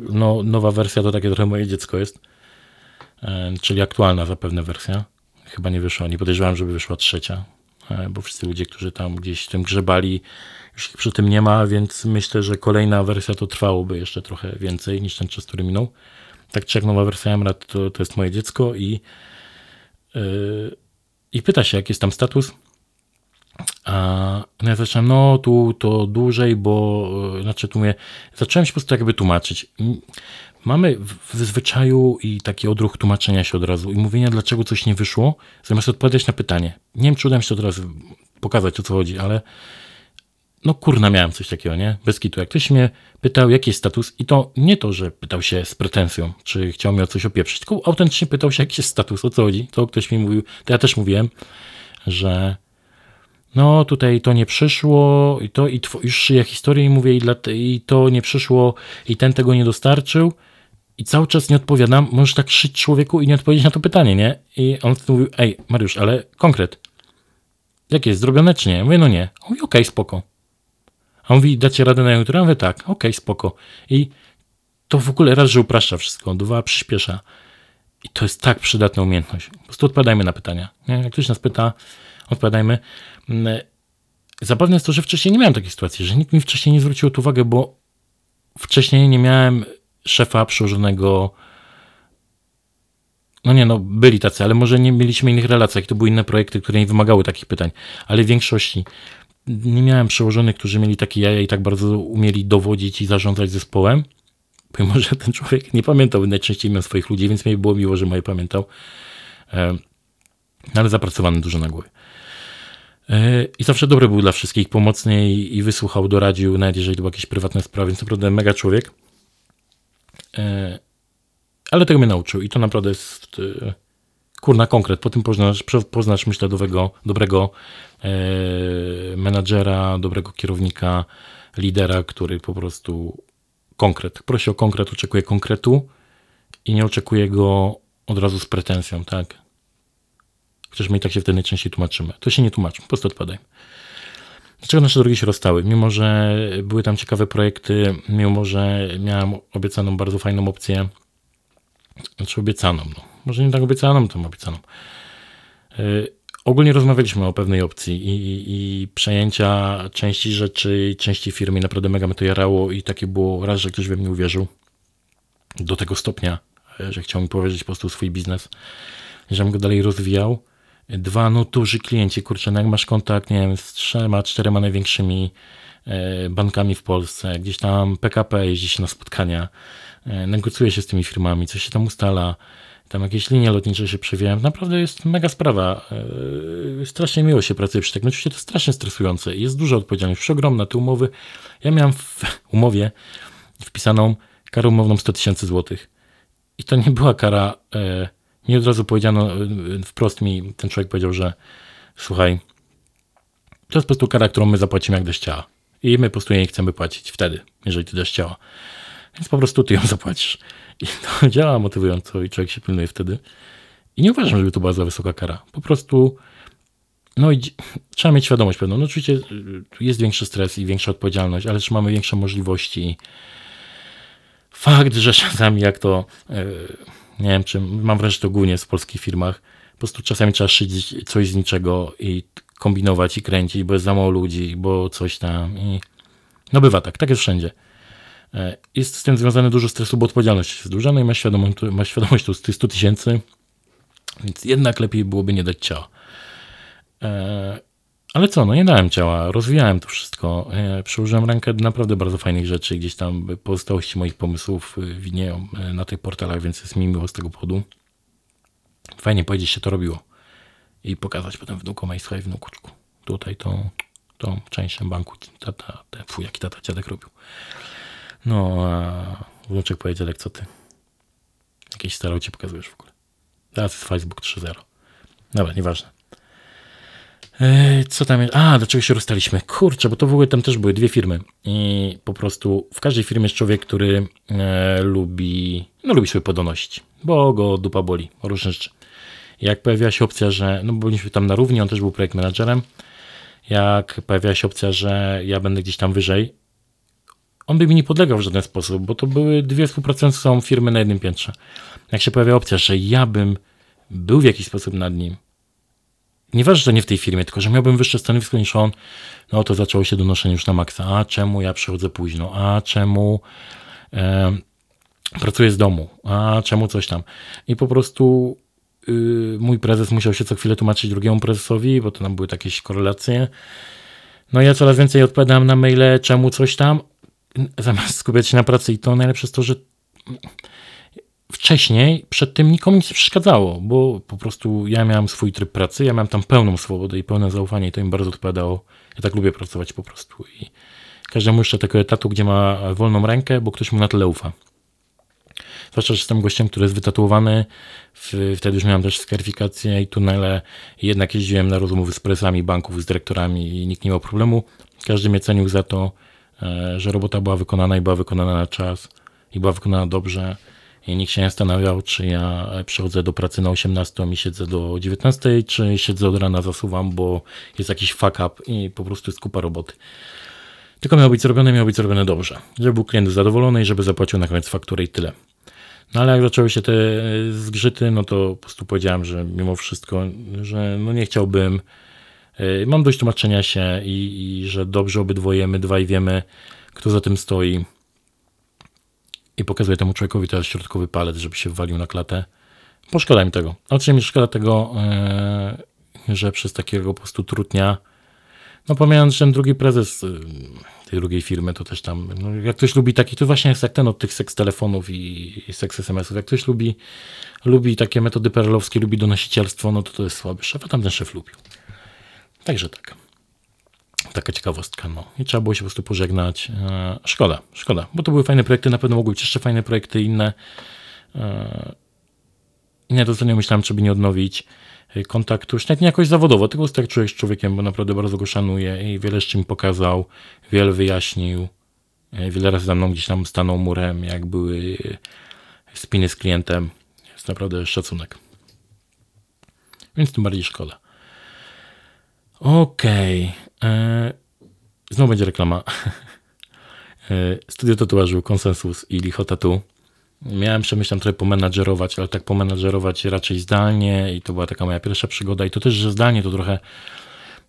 no nowa wersja to takie trochę moje dziecko jest, e, czyli aktualna zapewne wersja. Chyba nie wyszła, nie podejrzewałem, żeby wyszła trzecia, e, bo wszyscy ludzie, którzy tam gdzieś tym grzebali, już ich przy tym nie ma, więc myślę, że kolejna wersja to trwałoby jeszcze trochę więcej niż ten czas, który minął. Tak czy jak nowa wersja Emrat to, to jest moje dziecko i, yy, i pyta się, jaki jest tam status. A no ja zacząłem, no tu to dłużej, bo yy, znaczy tu mówię, zacząłem się po prostu jakby tłumaczyć. Mamy w zwyczaju i taki odruch tłumaczenia się od razu i mówienia, dlaczego coś nie wyszło, zamiast odpowiadać na pytanie. Nie wiem, czy uda mi się od razu pokazać, o co chodzi, ale no kurna, miałem coś takiego, nie? Bez kitu. Jak ktoś mnie pytał, jaki jest status, i to nie to, że pytał się z pretensją, czy chciał mi o coś opieprzyć, tylko autentycznie pytał się, jaki jest status, o co chodzi. To ktoś mi mówił, to ja też mówiłem, że no tutaj to nie przyszło, i to i już szyję historię i mówię, i, dla, i to nie przyszło, i ten tego nie dostarczył, i cały czas nie odpowiadam, możesz tak szyć człowieku i nie odpowiedzieć na to pytanie, nie? I on wtedy mówił, ej, Mariusz, ale konkret. Jak jest, zrobione czy nie? Mówię, no nie. On mówi, okej, okay, spoko. A on mówi, dacie radę na jutro? Ja mówię, tak, okej, okay, spoko. I to w ogóle raz, że upraszcza wszystko, dwa, przyspiesza. I to jest tak przydatna umiejętność. Po prostu odpowiadajmy na pytania. Nie? Jak ktoś nas pyta, odpowiadajmy. Mm, zabawne jest to, że wcześniej nie miałem takiej sytuacji, że nikt mi wcześniej nie zwrócił tu uwagę, bo wcześniej nie miałem szefa przełożonego. No nie, no byli tacy, ale może nie mieliśmy innych relacji, to były inne projekty, które nie wymagały takich pytań, ale w większości nie miałem przełożonych, którzy mieli takie jaja i tak bardzo umieli dowodzić i zarządzać zespołem. Pomimo, że ten człowiek nie pamiętał najczęściej imion swoich ludzi, więc mi było miło, że moje pamiętał. E, ale zapracowany dużo na głowie. E, I zawsze dobry był dla wszystkich, pomocny i, i wysłuchał, doradził, nawet jeżeli to były jakieś prywatne sprawy, więc naprawdę mega człowiek. E, ale tego mnie nauczył i to naprawdę jest kurna konkret, po tym poznasz, poznasz myślę dobrego, dobrego e, menadżera, dobrego kierownika, lidera, który po prostu konkret, prosi o konkret, oczekuje konkretu i nie oczekuje go od razu z pretensją, tak? Chociaż my i tak się wtedy najczęściej tłumaczymy. To się nie tłumaczy, po prostu odpadaj. Dlaczego nasze drogi się rozstały? Mimo, że były tam ciekawe projekty, mimo, że miałem obiecaną bardzo fajną opcję, znaczy obiecaną, no. może nie tak obiecaną, to obiecaną. Yy, ogólnie rozmawialiśmy o pewnej opcji i, i, i, przejęcia części rzeczy, części firmy. Naprawdę mega mnie to jarało i takie było raz, że ktoś we mnie uwierzył do tego stopnia, że chciał mi powierzyć po prostu swój biznes, żebym go dalej rozwijał. Dwa, no duży klienci, kurczę, no jak masz kontakt, nie wiem, z trzema, czterema największymi e, bankami w Polsce, gdzieś tam PKP jeździ się na spotkania, e, negocjuje się z tymi firmami, coś się tam ustala, tam jakieś linie lotnicze się przewijają. Naprawdę jest mega sprawa. E, strasznie miło się pracuje przy takim. Oczywiście to strasznie stresujące. Jest dużo odpowiedzialność, przeogromna. Te umowy, ja miałem w *laughs* umowie wpisaną karę umowną 100 tysięcy złotych. I to nie była kara mi od razu powiedziano, y, y, wprost mi ten człowiek powiedział, że słuchaj, to jest po prostu kara, którą my zapłacimy jak deszcz ciała. I my po prostu jej chcemy płacić wtedy, jeżeli ty deszcz ciała. Więc po prostu ty ją *laughs* zapłacisz. I to działa motywująco i człowiek się pilnuje wtedy. I nie uważam, żeby to była za wysoka kara. Po prostu no i *sniffs* trzeba mieć świadomość pewną. No oczywiście y, jest większy stres i większa odpowiedzialność, ale też mamy większe możliwości. Fakt, że czasami jak to... Nie wiem, czy mam wrażenie, że to głównie w polskich firmach. Po prostu czasami trzeba szyć coś z niczego i kombinować i kręcić, bo jest za mało ludzi, bo coś tam. I... No bywa tak, tak jest wszędzie. E, jest z tym związane dużo stresu, bo odpowiedzialność jest duża, no i masz świadomość, masz świadomość tu z tych 100 tysięcy, więc jednak lepiej byłoby nie dać ciała. Ale co, no nie dałem ciała, rozwijałem to wszystko. E, przyłożyłem rękę do naprawdę bardzo fajnych rzeczy. Gdzieś tam pozostałości moich pomysłów e, widnieją e, na tych portalach, więc jest mi miło z tego powodu. Fajnie powiedzieć się to robiło. I pokazać potem wnukom, i słuchaj wnukuczku, tutaj tą, tą część banku tata, te, fuj, jaki tata dziadek robił. No, a wnuczek powiedział, jak co ty? Jakieś starał ci pokazujesz w ogóle. Teraz jest Facebook 3.0. Dobra, nieważne. E, co tam jest? A, dlaczego się rozstaliśmy? Kurczę, bo to w ogóle tam też były dwie firmy. I po prostu w każdej firmie jest człowiek, który e, lubi, no lubi sobie podonosić, bo go dupa boli różne rzeczy. Jak pojawiła się opcja, że, no bo byliśmy tam na równi, on też był projekt managerem, jak pojawiła się opcja, że ja będę gdzieś tam wyżej, on by mi nie podlegał w żaden sposób, bo to były dwie współpracujące firmy na jednym piętrze. Jak się pojawia opcja, że ja bym był w jakiś sposób nad nim, Nieważne, że nie w tej firmie, tylko że miałbym wyższe stanowisko niż on, no to zaczęło się donoszenie już na maksa. A czemu ja przychodzę późno? A czemu e, pracuję z domu? A czemu coś tam? I po prostu y, mój prezes musiał się co chwilę tłumaczyć drugiemu prezesowi, bo to tam były takie korelacje. No ja coraz więcej odpowiadam na maile, czemu coś tam, zamiast skupiać się na pracy. I to najlepsze jest to, że wcześniej przed tym nikomu nic nie przeszkadzało, bo po prostu ja miałem swój tryb pracy, ja miałem tam pełną swobodę i pełne zaufanie i to im bardzo odpowiadało. Ja tak lubię pracować po prostu i każdemu jeszcze takiego etatu, gdzie ma wolną rękę, bo ktoś mu na tyle ufa. Zwłaszcza, że jestem gościem, który jest wytatuowany. Wtedy już miałem też skaryfikację i tunele. Jednak jeździłem na rozmowy z prezesami banków, z dyrektorami i nikt nie miał problemu. Każdy mnie cenił za to, e, że robota była wykonana i była wykonana na czas i była wykonana dobrze i nikt się nie zastanawiał, czy ja przychodzę do pracy na 18 i siedzę do 19, czy siedzę od rana, zasuwam, bo jest jakiś fuck up i po prostu jest kupa roboty. Tylko miało być zrobione, miało być zrobione dobrze. Żeby był klient zadowolony i żeby zapłacił na koniec fakturę i tyle. No ale jak zaczęły się te zgrzyty, no to po prostu powiedziałem, że mimo wszystko, że no nie chciałbym. E, mam dość tłumaczenia się i, i że dobrze obydwoje, my dwaj wiemy, kto za tym stoi i pokazuje temu człowiekowi teraz środkowy palec, żeby się wwalił na klatę. Bo szkoda mi tego. Oczywiście mi szkoda tego, yy, że przez takiego po prostu trutnia, no pomijając, że ten drugi prezes yy, tej drugiej firmy, to też tam, no, jak ktoś lubi taki, to właśnie jest jak ten od tych seks telefonów i, i seks SMS-ów, jak ktoś lubi, lubi takie metody perelowskie, lubi donosicielstwo, no to to jest słaby szef, a tamten szef lubił. Także tak. Taka ciekawostka, no. I trzeba było się po prostu pożegnać. E, szkoda, szkoda, bo to były fajne projekty, na pewno mogły być jeszcze fajne projekty inne. E, nie, to ostatnio myślałem, czy by nie odnowić y, kontaktu, już nawet nie jakoś zawodowo, tylko człowiek z człowiekiem, bo naprawdę bardzo go szanuję i wiele jeszcze mi pokazał, wiele wyjaśnił. y, Wiele razy za mną gdzieś tam stanął murem, jak były spiny z klientem. Jest naprawdę szacunek. Więc tym bardziej szkoda. Okej. e, Znowu będzie reklama. *laughs* E, Studio tatuażu, konsensus i licho tatu. Miałem przemyślałem trochę pomenadżerować, ale tak pomenadżerować raczej zdalnie i to była taka moja pierwsza przygoda i to też, że zdalnie to trochę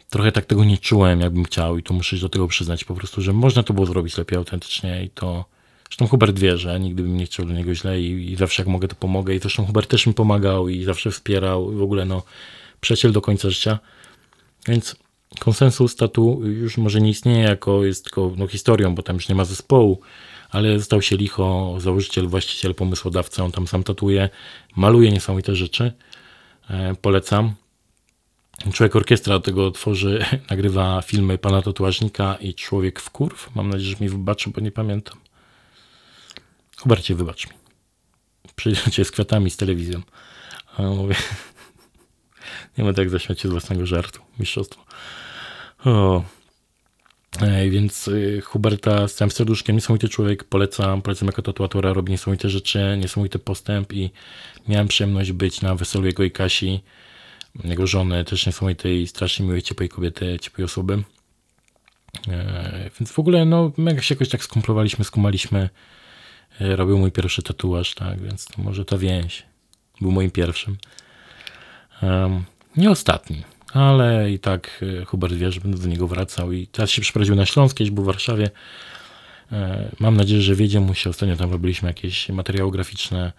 trochę tak tego nie czułem, jakbym chciał i to muszę się do tego przyznać po prostu, że można to było zrobić lepiej autentycznie i to zresztą Hubert wie, że nigdy bym nie chciał do niego źle i, i zawsze jak mogę to pomogę i zresztą Hubert też mi pomagał i zawsze wspierał i w ogóle no przyjaciel do końca życia, więc konsensus tatu już może nie istnieje jako jest tylko no, historią, bo tam już nie ma zespołu, ale stał się licho, założyciel, właściciel, pomysłodawca, on tam sam tatuje, maluje niesamowite rzeczy, e, polecam. Człowiek orkiestra tego tworzy, *laughs* nagrywa filmy pana tatuażnika i Człowiek w kurw. Mam nadzieję, że mi wybaczy, bo nie pamiętam. Hubercie, wybacz mi. Przyjdziecie z kwiatami, z telewizją. A mówię, nie będę tak zaśmiać się z własnego żartu. Mistrzostwo. O. Ej, więc y, Huberta z całym serduszkiem, niesamowity człowiek, polecam, polecam jako tatuatora, robi niesamowite rzeczy, niesamowity postęp i miałem przyjemność być na weselu jego i Kasi, jego żony, też niesamowitej, strasznie miłej, ciepłej kobiety, ciepłej osoby. E, więc w ogóle, no, mega się jakoś tak skumplowaliśmy, skumaliśmy. E, robił mój pierwszy tatuaż, tak, więc może ta więź był moim pierwszym. Em, nie ostatni, ale i tak e, Hubert wie, że będę do niego wracał i teraz się przeprowadził na Śląsk, kiedyś był w Warszawie. E, Mam nadzieję, że wiedzie mu się. Ostatnio tam robiliśmy jakieś materiały graficzne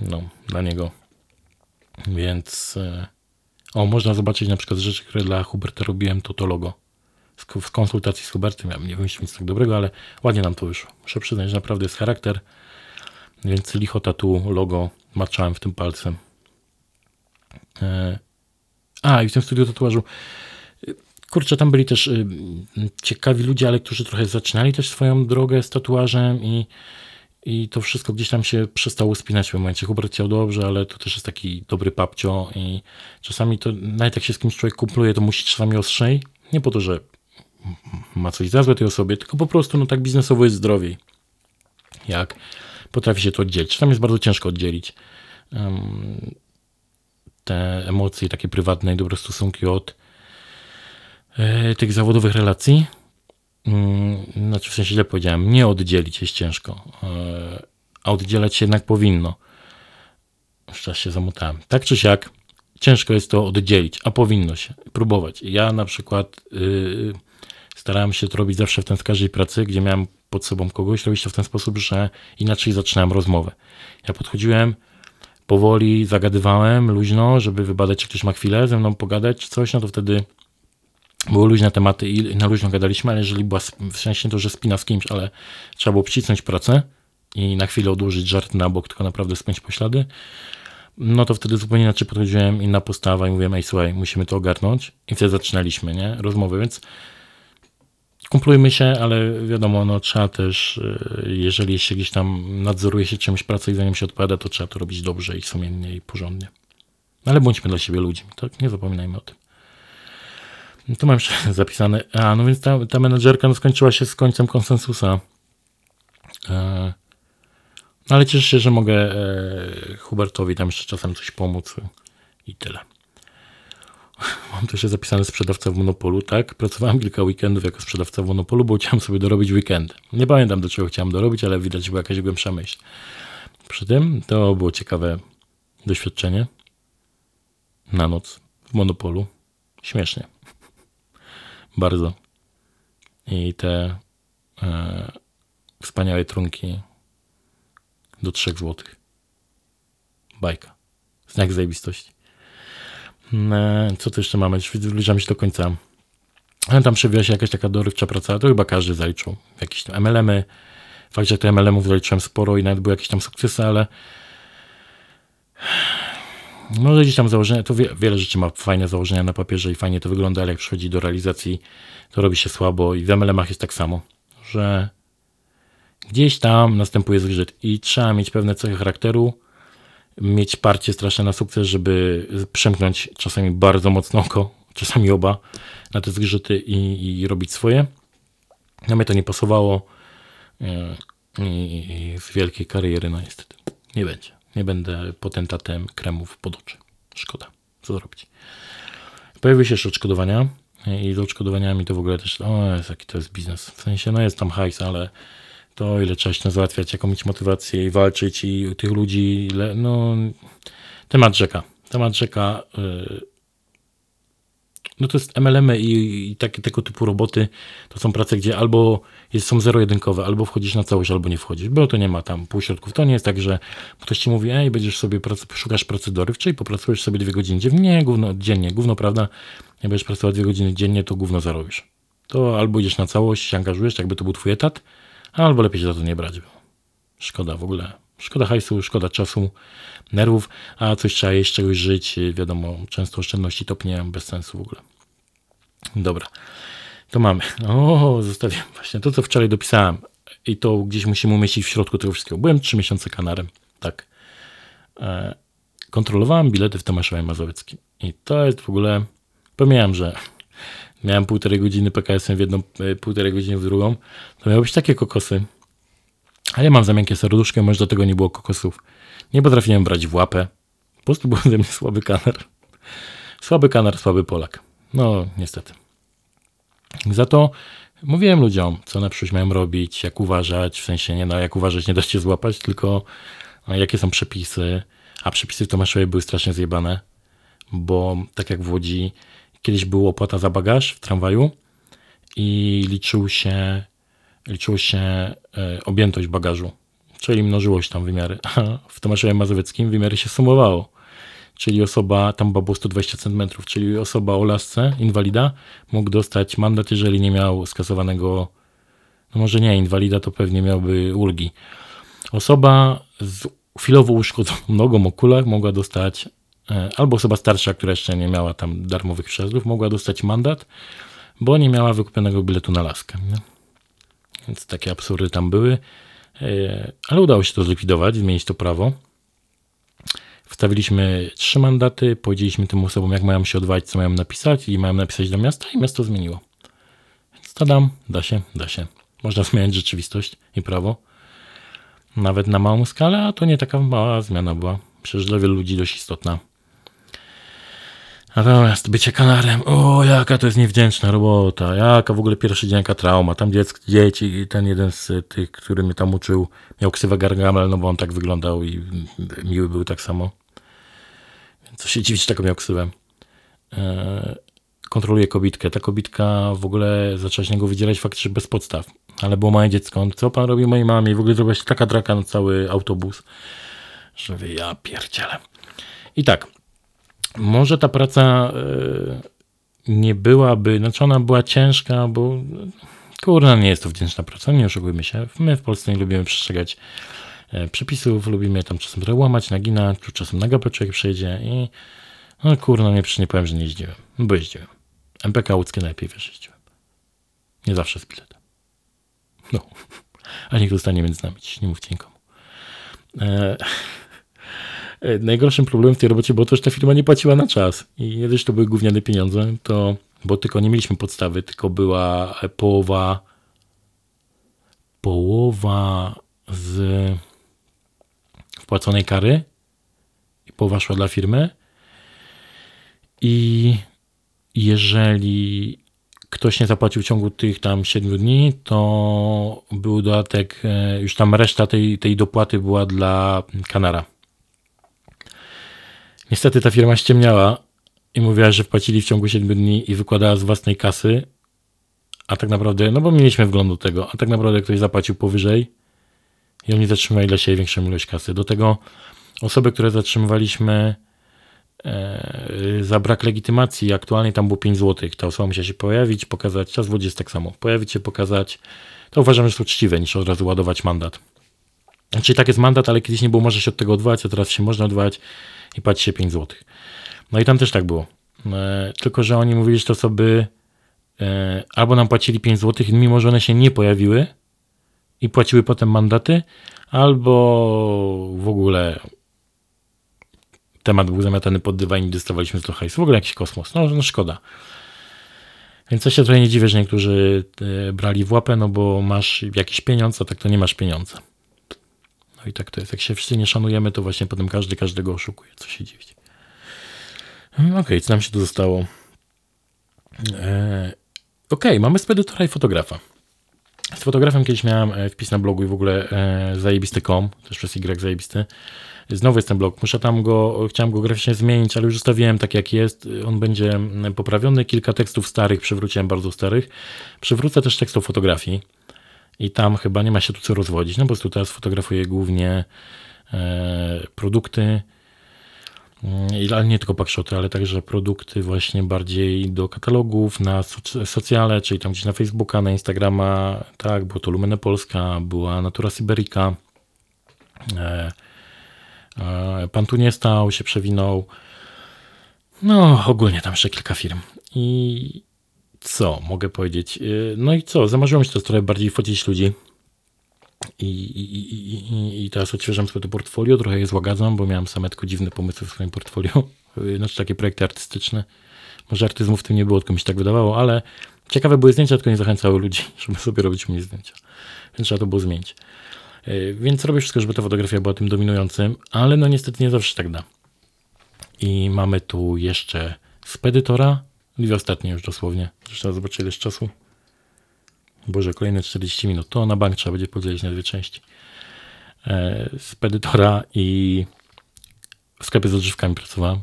no, dla niego. Więc e, o, można zobaczyć na przykład rzeczy, które dla Huberta robiłem, to to logo. W konsultacji z Hubertem ja nie wymyślił nic tak dobrego, ale ładnie nam to wyszło. Muszę przyznać, że naprawdę jest charakter. Więc licho tatu logo maczałem w tym palcem. E, A, i w tym studiu tatuażu kurczę, tam byli też y, ciekawi ludzie, ale którzy trochę zaczynali też swoją drogę z tatuażem i, i to wszystko gdzieś tam się przestało spinać w pewnym momencie. Hubert chciał dobrze, ale to też jest taki dobry papcio i czasami to, nawet jak się z kimś człowiek kumpluje, to musi czasami ostrzej. Nie po to, że ma coś za złe tej osobie, tylko po prostu no tak biznesowo jest zdrowiej. Jak potrafi się to oddzielić. Tam jest bardzo ciężko oddzielić em, te emocje takie prywatne i dobre stosunki od e, tych zawodowych relacji. Mm, Znaczy w sensie źle powiedziałem, nie oddzielić jest ciężko, e, a oddzielać się jednak powinno. Czas się zamutałem. Tak czy siak, ciężko jest to oddzielić, a powinno się próbować. Ja na przykład yy, starałem się to robić zawsze w ten każdej pracy, gdzie miałem pod sobą kogoś, robić to w ten sposób, że inaczej zaczynałem rozmowę. Ja podchodziłem powoli, zagadywałem luźno, żeby wybadać, czy ktoś ma chwilę ze mną pogadać, czy coś, no to wtedy były luźne tematy i na luźno gadaliśmy, ale jeżeli była w sensie to, że spina z kimś, ale trzeba było przycisnąć pracę i na chwilę odłożyć żart na bok, tylko naprawdę spiąć poślady, no to wtedy zupełnie inaczej podchodziłem, inna postawa i mówiłem, ej słuchaj, musimy to ogarnąć. I wtedy zaczynaliśmy, nie, rozmowy, więc kumplujmy się, ale wiadomo, no trzeba też, y, jeżeli się gdzieś tam nadzoruje się czymś pracę i zanim się odpowiada, to trzeba to robić dobrze i sumiennie i porządnie. Ale bądźmy dla siebie ludźmi, tak? Nie zapominajmy o tym. No Tu mam jeszcze *laughs* zapisane. A, no więc ta, ta menedżerka no, skończyła się z końcem konsensusa. E, no ale cieszę się, że mogę e, Hubertowi tam jeszcze czasem coś pomóc i tyle. *laughs* Mam jeszcze zapisane sprzedawca w Monopolu, tak? Pracowałem kilka weekendów jako sprzedawca w Monopolu, bo chciałem sobie dorobić weekend. Nie pamiętam do czego chciałem dorobić, ale widać była jakaś głębsza myśl. Przy tym to było ciekawe doświadczenie na noc w Monopolu. Śmiesznie. *laughs* Bardzo. I te e, wspaniałe trunki do 3 zł. Bajka. Znak zajebistości. E, Co tu jeszcze mamy? Zbliżamy się do końca. Ale tam przewijała się jakaś taka dorywcza praca, to chyba każdy zaliczył. Jakieś tam MLM-y. Fakt, że te MLM-ów zaliczyłem sporo i nawet były jakieś tam sukcesy, ale może gdzieś tam założenia, to wie, wiele rzeczy ma fajne założenia na papierze i fajnie to wygląda, ale jak przychodzi do realizacji, to robi się słabo i w MLM-ach jest tak samo, że gdzieś tam następuje zgrzyt i trzeba mieć pewne cechy charakteru mieć parcie straszne na sukces, żeby przemknąć czasami bardzo mocno oko, czasami oba na te zgrzyty i, i robić swoje. Na mnie to nie pasowało e, i z wielkiej kariery, no niestety, nie będzie. Nie będę potentatem kremów pod oczy. Szkoda. Co zrobić? Pojawiły się jeszcze odszkodowania i z odszkodowaniami to w ogóle też, o jest, jaki to jest biznes. W sensie, no jest tam hajs, ale to ile trzeba się załatwiać, jaką mieć motywację i walczyć i tych ludzi, ile, no temat rzeka. Temat rzeka, yy, no to jest MLM i, i takie tego typu roboty to są prace, gdzie albo jest, są zero-jedynkowe, albo wchodzisz na całość, albo nie wchodzisz, bo to nie ma tam półśrodków. To nie jest tak, że ktoś ci mówi, ej, będziesz sobie, prac, szukasz pracy dorywczej, popracujesz sobie dwie godziny dziennie, nie, gówno, dziennie, gówno, prawda, jak będziesz pracować dwie godziny dziennie, to gówno zarobisz. To albo idziesz na całość, się angażujesz, jakby to był twój etat, albo lepiej się za to nie brać. Szkoda w ogóle. Szkoda hajsu, szkoda czasu, nerwów, a coś trzeba jeść, czegoś żyć. Wiadomo, często oszczędności topnie bez sensu w ogóle. Dobra, to mamy. O, zostawiam właśnie to, co wczoraj dopisałem. I to gdzieś musimy umieścić w środku tego wszystkiego. Byłem trzy miesiące kanarem, tak. E, kontrolowałem bilety w Tomaszowie Mazowieckim. I to jest w ogóle... Pomijam, że miałem półtorej godziny PKS-em w jedną, e, półtorej godziny w drugą. To miały być takie kokosy. A ja mam za miękkie serduszko, może do tego nie było kokosów. Nie potrafiłem brać w łapę. Po prostu był ze mnie słaby kanar. Słaby kanar, słaby Polak. No, niestety. Za to mówiłem ludziom, co na przyszłość mają robić, jak uważać, w sensie nie no, jak uważać, nie da się złapać, tylko no, jakie są przepisy. A przepisy w Tomaszowie były strasznie zjebane, bo tak jak w Łodzi, kiedyś była opłata za bagaż w tramwaju i liczył się, liczyło się e, objętość bagażu, czyli mnożyło się tam wymiary. A *laughs* w Tomaszowie Mazowieckim wymiary się sumowało czyli osoba, tam było 120 cm, czyli osoba o lasce, inwalida, mógł dostać mandat, jeżeli nie miał skasowanego, no może nie inwalida, to pewnie miałby ulgi. Osoba z chwilowo uszkodzoną *laughs* nogą o kulach mogła dostać, albo osoba starsza, która jeszcze nie miała tam darmowych przejazdów, mogła dostać mandat, bo nie miała wykupionego biletu na laskę. Nie? Więc takie absurdy tam były, e, ale udało się to zlikwidować, zmienić to prawo. Wstawiliśmy trzy mandaty, powiedzieliśmy tym osobom, jak mają się odwalić, co mają napisać i mają napisać do miasta i miasto zmieniło. Więc to dam, da się, da się. Można *laughs* zmieniać rzeczywistość i prawo. Nawet na małą skalę, a to nie taka mała zmiana była. Przecież dla wielu ludzi dość istotna. Natomiast bycie kanarem, o jaka to jest niewdzięczna robota, jaka w ogóle pierwszy dzień, jaka trauma. Tam dziecko, dzieci, ten jeden z tych, który mnie tam uczył, miał ksywę Gargamel, no bo on tak wyglądał i miły był tak samo. Co się dziwić, taką miał ksywę. E, kontroluje kobitkę. Ta kobitka w ogóle zaczęła się niego wydzielać faktycznie bez podstaw. Ale było małe dziecko. Co pan robi mojej mamie? I w ogóle zrobiła się taka draka na cały autobus, że wie, ja pierdzielę. I tak, może ta praca e, nie byłaby, znaczy ona była ciężka, bo kurna, nie jest to wdzięczna praca, nie oszukujmy się. My w Polsce nie lubimy przestrzegać E, przepisów, lubimy tam czasem trochę łamać, naginać, tu czasem na gapę człowiek przejdzie i no kurno, nie, nie powiem, że nie jeździłem, bo jeździłem. MPK łódzkie najlepiej wiesz, jeździłem. Nie zawsze z biletem. No, *laughs* a niech zostanie między nami, nie mówcie nikomu. E, e, najgorszym problemem w tej robocie było to, że ta firma nie płaciła na czas i nie to były gówniane pieniądze, to, bo tylko nie mieliśmy podstawy, tylko była połowa połowa z wpłaconej kary i połowa szła dla firmy. I jeżeli ktoś nie zapłacił w ciągu tych tam 7 dni, to był dodatek, e, już tam reszta tej, tej dopłaty była dla Kanara. Niestety ta firma ściemniała i mówiła, że wpłacili w ciągu 7 dni i wykładała z własnej kasy, a tak naprawdę, no bo mieliśmy wgląd do tego, a tak naprawdę ktoś zapłacił powyżej i oni zatrzymywali dla siebie większą ilość kasy. Do tego osoby, które zatrzymywaliśmy e, za brak legitymacji, aktualnie tam było 5 zł. Ta osoba musiała się pojawić, pokazać, czas w jest tak samo, pojawić się, pokazać. To uważam, że jest uczciwe, niż od razu ładować mandat. Czyli znaczy, tak jest mandat, ale kiedyś nie było, może się od tego odwołać, a teraz się można odwołać i płaci się 5 zł. No i tam też tak było. E, tylko, że oni mówili, że te osoby e, albo nam płacili 5 zł, mimo że one się nie pojawiły, i płaciły potem mandaty, albo w ogóle temat był zamiatany pod dywan i dostawaliśmy z hajsu. W ogóle jakiś kosmos. No, no szkoda. Więc ja się trochę nie dziwię, że niektórzy e, brali w łapę, no bo masz jakiś pieniądz, a tak to nie masz pieniądza. No i tak to jest. Jak się wszyscy nie szanujemy, to właśnie potem każdy każdego oszukuje. Co się dziwić. Okej, okay, co nam się tu zostało? E, Okej, okay, mamy spedytora i fotografa. Z fotografem kiedyś miałem e, wpis na blogu i w ogóle e, zajebisty.com, też przez Y zajebisty. Znowu jest ten blog. Muszę tam go, chciałem go graficznie zmienić, ale już zostawiłem tak jak jest. On będzie mm, poprawiony. Kilka tekstów starych przywróciłem, bardzo starych. Przywrócę też tekstów fotografii i tam chyba nie ma się tu co rozwodzić. No po prostu teraz fotografuję głównie e, produkty, mm, ale nie tylko pakszoty, ale także produkty właśnie bardziej do katalogów, na socjale, czyli tam gdzieś na Facebooka, na Instagrama, tak, było to Lumene Polska, była Natura Syberica, e, e, Pan tu nie stał, się przewinął, no ogólnie tam jeszcze kilka firm. I co mogę powiedzieć? Y, no i co? Zamarzyło mi się to trochę bardziej fotić ludzi. I, i, i, i teraz odświeżam sobie to portfolio, trochę je złagadzam, bo miałem same tylko dziwne pomysły w swoim portfolio. Y, znaczy takie projekty artystyczne. Może artyzmu w tym nie było, tylko mi się tak wydawało, ale ciekawe były zdjęcia, tylko nie zachęcały ludzi, *laughs* żeby sobie robić mnie zdjęcia. Więc trzeba to było zmienić. Y, więc robię wszystko, żeby ta fotografia była tym dominującym, ale no niestety nie zawsze tak da. I mamy tu jeszcze spedytora, Dwie ostatnie już dosłownie. Trzeba zobaczyć ile jest czasu. Boże, kolejne 40 minut. To na bank trzeba będzie podzielić na dwie części. E, spedytora i w sklepie z odżywkami pracowałem.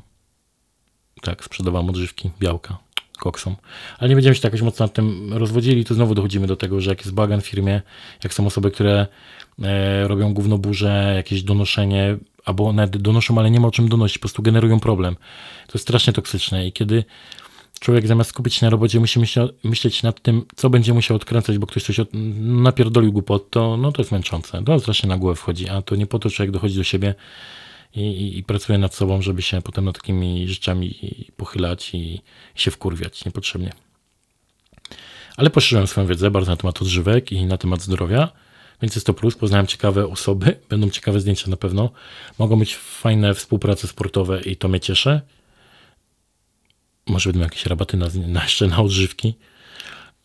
Tak, sprzedawałem odżywki, białka, koksom. Ale nie będziemy się tak jakoś mocno nad tym rozwodzili. Tu znowu dochodzimy do tego, że jak jest bagan w firmie, jak są osoby, które e, robią gównoburze, jakieś donoszenie, albo nawet donoszą, ale nie ma o czym donosić, po prostu generują problem. To jest strasznie toksyczne i kiedy człowiek zamiast skupić się na robocie musi myśleć nad tym, co będzie musiał odkręcać, bo ktoś coś od, napierdolił głupot, to, no to jest męczące. To strasznie na głowę wchodzi, a to nie po to człowiek dochodzi do siebie i, i, i pracuje nad sobą, żeby się potem nad takimi rzeczami pochylać i, i się wkurwiać niepotrzebnie. Ale poszerzyłem swoją wiedzę bardzo na temat odżywek i na temat zdrowia, więc jest to plus. Poznałem ciekawe osoby, będą ciekawe zdjęcia na pewno. Mogą być fajne współprace sportowe i to mnie cieszy może będą jakieś rabaty na, na jeszcze na odżywki.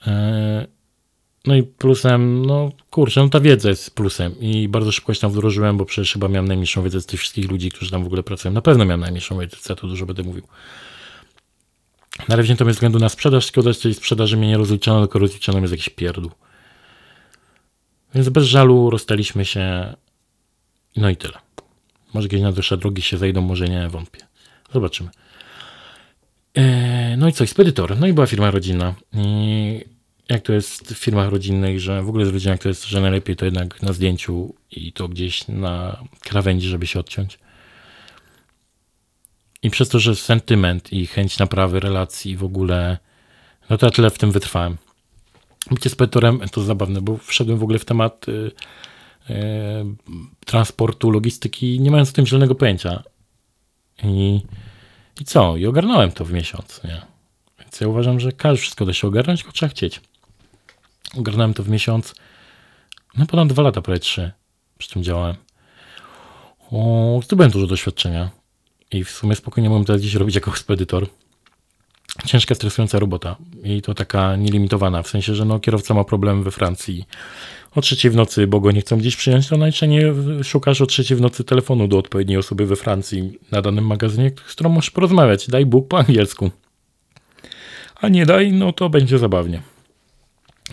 E, no i plusem, no kurczę, no ta wiedza jest plusem i bardzo szybko się tam wdrożyłem, bo przecież chyba miałem najmniejszą wiedzę z tych wszystkich ludzi, którzy tam w ogóle pracują. Na pewno miałem najmniejszą wiedzę, co to dużo będę mówił. Na razie to ze względu na sprzedaż, szkoda, że tej sprzedaży mnie nie rozliczono, tylko rozliczono jest jakiś pierdół. Więc bez żalu rozstaliśmy się. No i tyle. Może kiedyś na dłuższe drogi się zajdą, może nie, wątpię. Zobaczymy. E, no i co, spedytor. No i była firma rodzinna. I jak to jest w firmach rodzinnych, że w ogóle z rodziną, jak to jest, że najlepiej to jednak na zdjęciu i to gdzieś na krawędzi, żeby się odciąć. I przez to, że sentyment i chęć naprawy relacji w ogóle, no to ja tyle w tym wytrwałem. Bycie spedytorem to zabawne, bo wszedłem w ogóle w temat y, y, transportu, logistyki, nie mając o tym zielonego pojęcia. I i co? I ogarnąłem to w miesiąc, nie? Więc ja uważam, że każdy wszystko da się ogarnąć, tylko trzeba chcieć. Ogarnąłem to w miesiąc, no ponad dwa lata, prawie trzy, przy tym działałem. O, zdobyłem dużo doświadczenia i w sumie spokojnie mogłem teraz dziś robić jako ekspedytor. Ciężka, stresująca robota i to taka nielimitowana, w sensie, że no, kierowca ma problem we Francji o trzeciej w nocy, bo go nie chcą gdzieś przyjąć, to najczęściej szukasz o trzeciej w nocy telefonu do odpowiedniej osoby we Francji na danym magazynie, z którą możesz porozmawiać. Daj Bóg po angielsku. A nie daj, no to będzie zabawnie.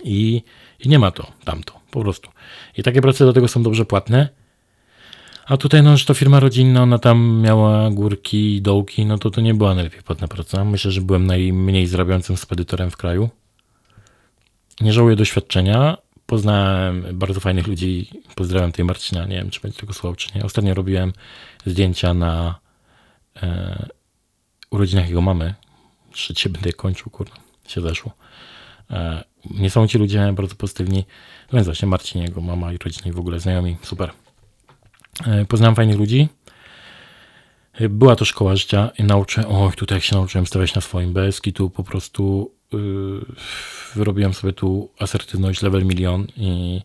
I, i nie ma to, tamto, po prostu. I takie prace do tego są dobrze płatne. A tutaj, no, że to firma rodzinna, ona tam miała górki i dołki, no to to nie była najlepiej płatna praca. Myślę, że byłem najmniej zarabiającym spedytorem w kraju. Nie żałuję doświadczenia, Poznałem bardzo fajnych ludzi. Pozdrawiam tej Marcina. Nie wiem, czy będzie tego słuchał, czy nie. Ostatnio robiłem zdjęcia na e, urodzinach jego mamy. Trzecie będę je kończył, kurde, się zeszło. E, nie są ci ludzie bardzo pozytywni. No więc właśnie Marcin, jego mama i rodziny w ogóle znajomi. Super. E, poznałem fajnych ludzi. E, była to szkoła życia i nauczyłem, oj, tutaj jak się nauczyłem stawiać na swoim bez tu po prostu wyrobiłem sobie tu asertywność level milion i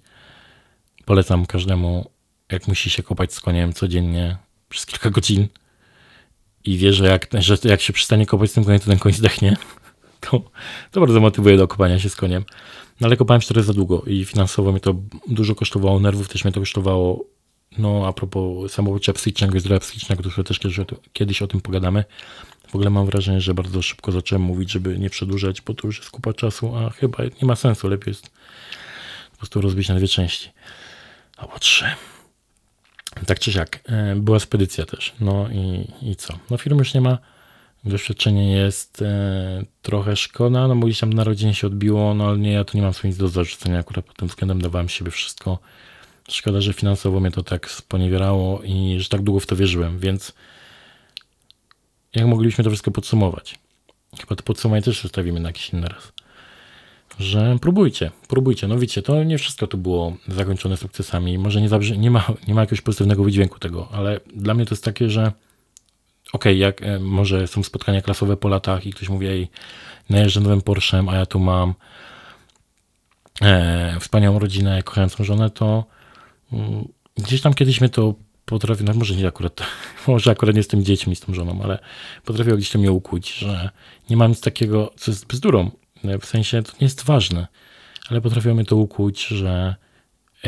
polecam każdemu, jak musi się kopać z koniem codziennie przez kilka godzin i wie, że jak, że jak się przestanie kopać z tym koniem, to ten koń zdechnie, *laughs* to, to bardzo motywuje do kopania się z koniem. No ale kopałem cztery za długo i finansowo mnie to dużo kosztowało, nerwów też mnie to kosztowało. No a propos samobójcza psychicznego i zdrowia psychicznego, to też kiedyś o tym pogadamy. W ogóle mam wrażenie, że bardzo szybko zacząłem mówić, żeby nie przedłużać, bo to już jest kupa czasu, a chyba nie ma sensu, lepiej jest po prostu rozbić na dwie części. Albo trzy. Tak czy siak, e, była spedycja też. No i, i co? No firmy już nie ma, doświadczenie jest e, trochę szkoda, no bo gdzieś tam na rodzinie się odbiło, no ale nie, ja tu nie mam nic do zarzucenia, akurat pod tym względem dawałem siebie wszystko. Szkoda, że finansowo mnie to tak sponiewierało i że tak długo w to wierzyłem, więc jak moglibyśmy to wszystko podsumować? Chyba to podsumowanie też zostawimy na jakiś inny raz. Że próbujcie, próbujcie. No wiecie, to nie wszystko tu było zakończone sukcesami. Może nie, nie, ma, nie ma jakiegoś pozytywnego wydźwięku tego, ale dla mnie to jest takie, że okej, okay, jak e, może są spotkania klasowe po latach i ktoś mówi, ej, najeżdżę nowym Porsche'em, a ja tu mam e, wspaniałą rodzinę, kochającą żonę, to mm, gdzieś tam kiedyś mnie to potrafię, no może nie akurat, *laughs* może akurat nie z dziećmi, z tą żoną, ale potrafiło gdzieś to mnie ukłuć, że nie mam nic takiego, co jest bzdurą. W sensie to nie jest ważne, ale potrafiło mnie to ukłuć, że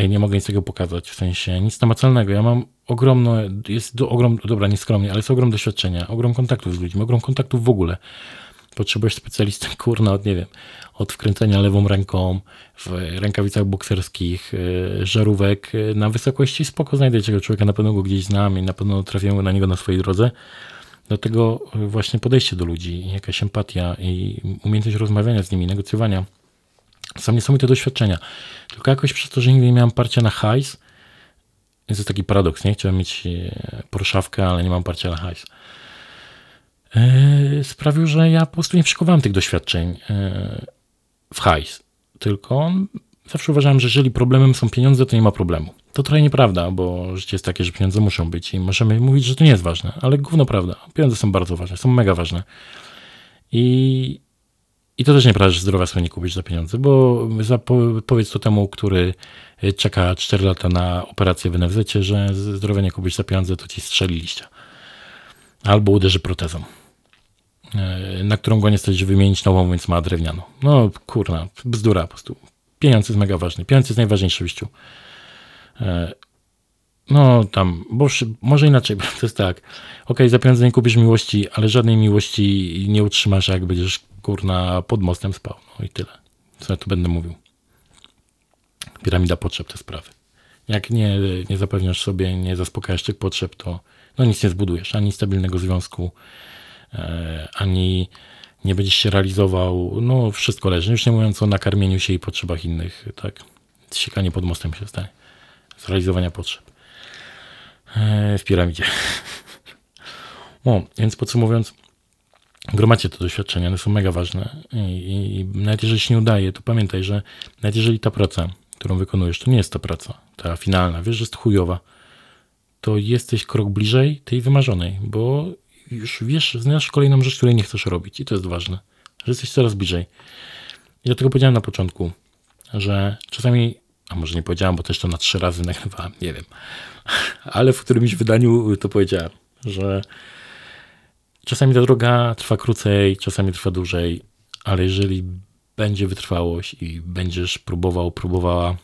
nie mogę nic tego pokazać, w sensie nic namacalnego. Ja mam ogromno, jest do, ogrom, dobra, nieskromnie, ale jest ogrom doświadczenia, ogrom kontaktów z ludźmi, ogrom kontaktów w ogóle. Potrzebujesz specjalisty, *laughs* kurna, od nie wiem, od wkręcenia lewą ręką w rękawicach bokserskich, e, żarówek e, na wysokości spoko znajdę tego człowieka, na pewno go gdzieś znam i na pewno trafię na niego na swojej drodze. Do tego właśnie podejście do ludzi, jakaś empatia i umiejętność rozmawiania z nimi, negocjowania. Są niesamowite doświadczenia. Tylko jakoś przez to, że nigdy nie miałem parcia na hajs, jest to taki paradoks, nie? Chciałem mieć porszawkę, ale nie mam parcia na hajs sprawił, że ja po prostu nie przykowałem tych doświadczeń w hajs. Tylko zawsze uważałem, że jeżeli problemem są pieniądze, to nie ma problemu. To trochę nieprawda, bo życie jest takie, że pieniądze muszą być i możemy mówić, że to nie jest ważne, ale gówno prawda. Pieniądze są bardzo ważne, są mega ważne. I, i to też nieprawda, że zdrowia sobie nie kupić za pieniądze, bo za, powiedz to temu, który czeka 4 lata na operację w NFZ, że zdrowia nie kupić za pieniądze, to ci strzeli liścia. Albo uderzy protezą. E, na którą go nie stać, wymienić nową, więc ma drewnianą. No kurna, bzdura po prostu. Pieniądz jest mega ważny. Pieniądz jest najważniejszy w życiu. E, no tam, bo może inaczej, *laughs* to jest tak. Ok, za pieniądze nie kupisz miłości, ale żadnej miłości nie utrzymasz, jak będziesz kurna pod mostem spał. No i tyle. Co ja tu będę mówił. Piramida potrzeb, te sprawy. Jak nie, nie zapewniasz sobie, nie zaspokajasz tych potrzeb, to no nic nie zbudujesz. Ani stabilnego związku, ani nie będziesz się realizował, no wszystko leży. Już nie mówiąc o nakarmieniu się i potrzebach innych, tak? Siekanie pod mostem się stanie. Z realizowania potrzeb. E, w piramidzie. *laughs* No, więc podsumowując, gromadźcie te doświadczenia, one są mega ważne I, i nawet jeżeli się nie udaje, to pamiętaj, że nawet jeżeli ta praca, którą wykonujesz, to nie jest ta praca, ta finalna, wiesz, że jest chujowa, to jesteś krok bliżej tej wymarzonej, bo już wiesz, znasz kolejną rzecz, której nie chcesz robić i to jest ważne, że jesteś coraz bliżej. I dlatego powiedziałem na początku, że czasami, a może nie powiedziałem, bo też to na trzy razy nagrywałem, nie wiem, *laughs* ale w którymś wydaniu to powiedziałem, że czasami ta droga trwa krócej, czasami trwa dłużej, ale jeżeli będzie wytrwałość i będziesz próbował, próbowała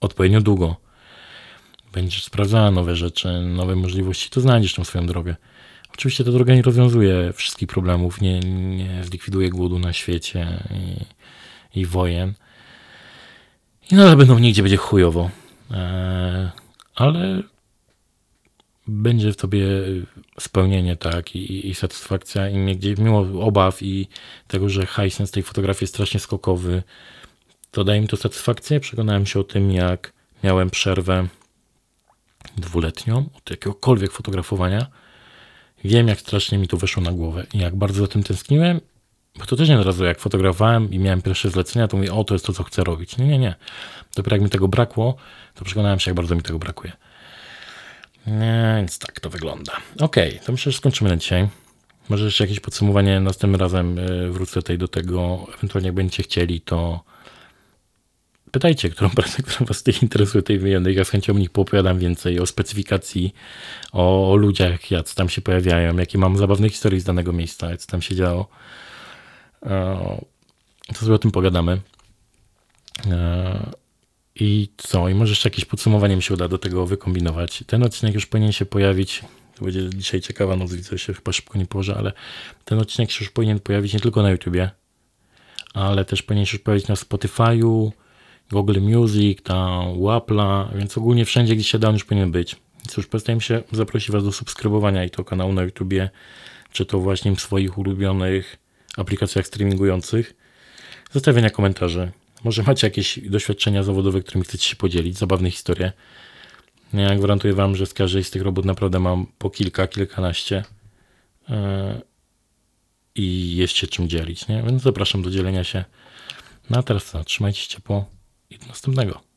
odpowiednio długo, będziesz sprawdzała nowe rzeczy, nowe możliwości, to znajdziesz tą swoją drogę. Oczywiście ta droga nie rozwiązuje wszystkich problemów, nie, nie zlikwiduje głodu na świecie i, i wojen. I nadal będą nigdzie będzie chujowo. E, ale będzie w tobie spełnienie, tak, i, i satysfakcja, i gdzieś, mimo obaw i tego, że hajsens tej fotografii jest strasznie skokowy, to daje mi to satysfakcję. Przekonałem się o tym, jak miałem przerwę dwuletnią od jakiegokolwiek fotografowania Wiem, jak strasznie mi to weszło na głowę i jak bardzo za tym tęskniłem, bo to też nie od razu jak fotografowałem i miałem pierwsze zlecenia, to mówię, o, to jest to, co chcę robić. Nie, nie, nie. Dopiero jak mi tego brakło, to przekonałem się, jak bardzo mi tego brakuje. Nie, więc tak to wygląda. Ok, to myślę, że skończymy na dzisiaj. Może jeszcze jakieś podsumowanie następnym razem y, wrócę tutaj do tego. Ewentualnie jak będziecie chcieli, to pytajcie, którą *laughs* pracę, która was tutaj interesuje, tej wymienionej. Ja z chęcią o nich poopowiadam więcej, o specyfikacji, o, o ludziach, jak tam się pojawiają, jakie mam zabawne historie z danego miejsca, co tam się działo. E, to sobie o tym pogadamy. E, I co? I może jeszcze jakieś podsumowanie mi się uda do tego wykombinować. Ten odcinek już powinien się pojawić. To będzie dzisiaj ciekawa noc, widzę, się chyba szybko nie położę, ale ten odcinek się już powinien pojawić nie tylko na YouTubie, ale też powinien się już pojawić na Spotify'u, Google Music, tam Łapla, więc ogólnie wszędzie, gdzie się da, już powinien być. Cóż, pozostaje mi się zaprosić Was do subskrybowania i to kanału na YouTubie, czy to właśnie w swoich ulubionych aplikacjach streamingujących. Zostawienia komentarzy. Może macie jakieś doświadczenia zawodowe, którymi chcecie się podzielić, zabawne historie. Ja gwarantuję Wam, że z każdej z tych robót naprawdę mam po kilka, kilkanaście yy, i jest się czym dzielić, nie? Więc zapraszam do dzielenia się. No a teraz co, trzymajcie się ciepło i następnego.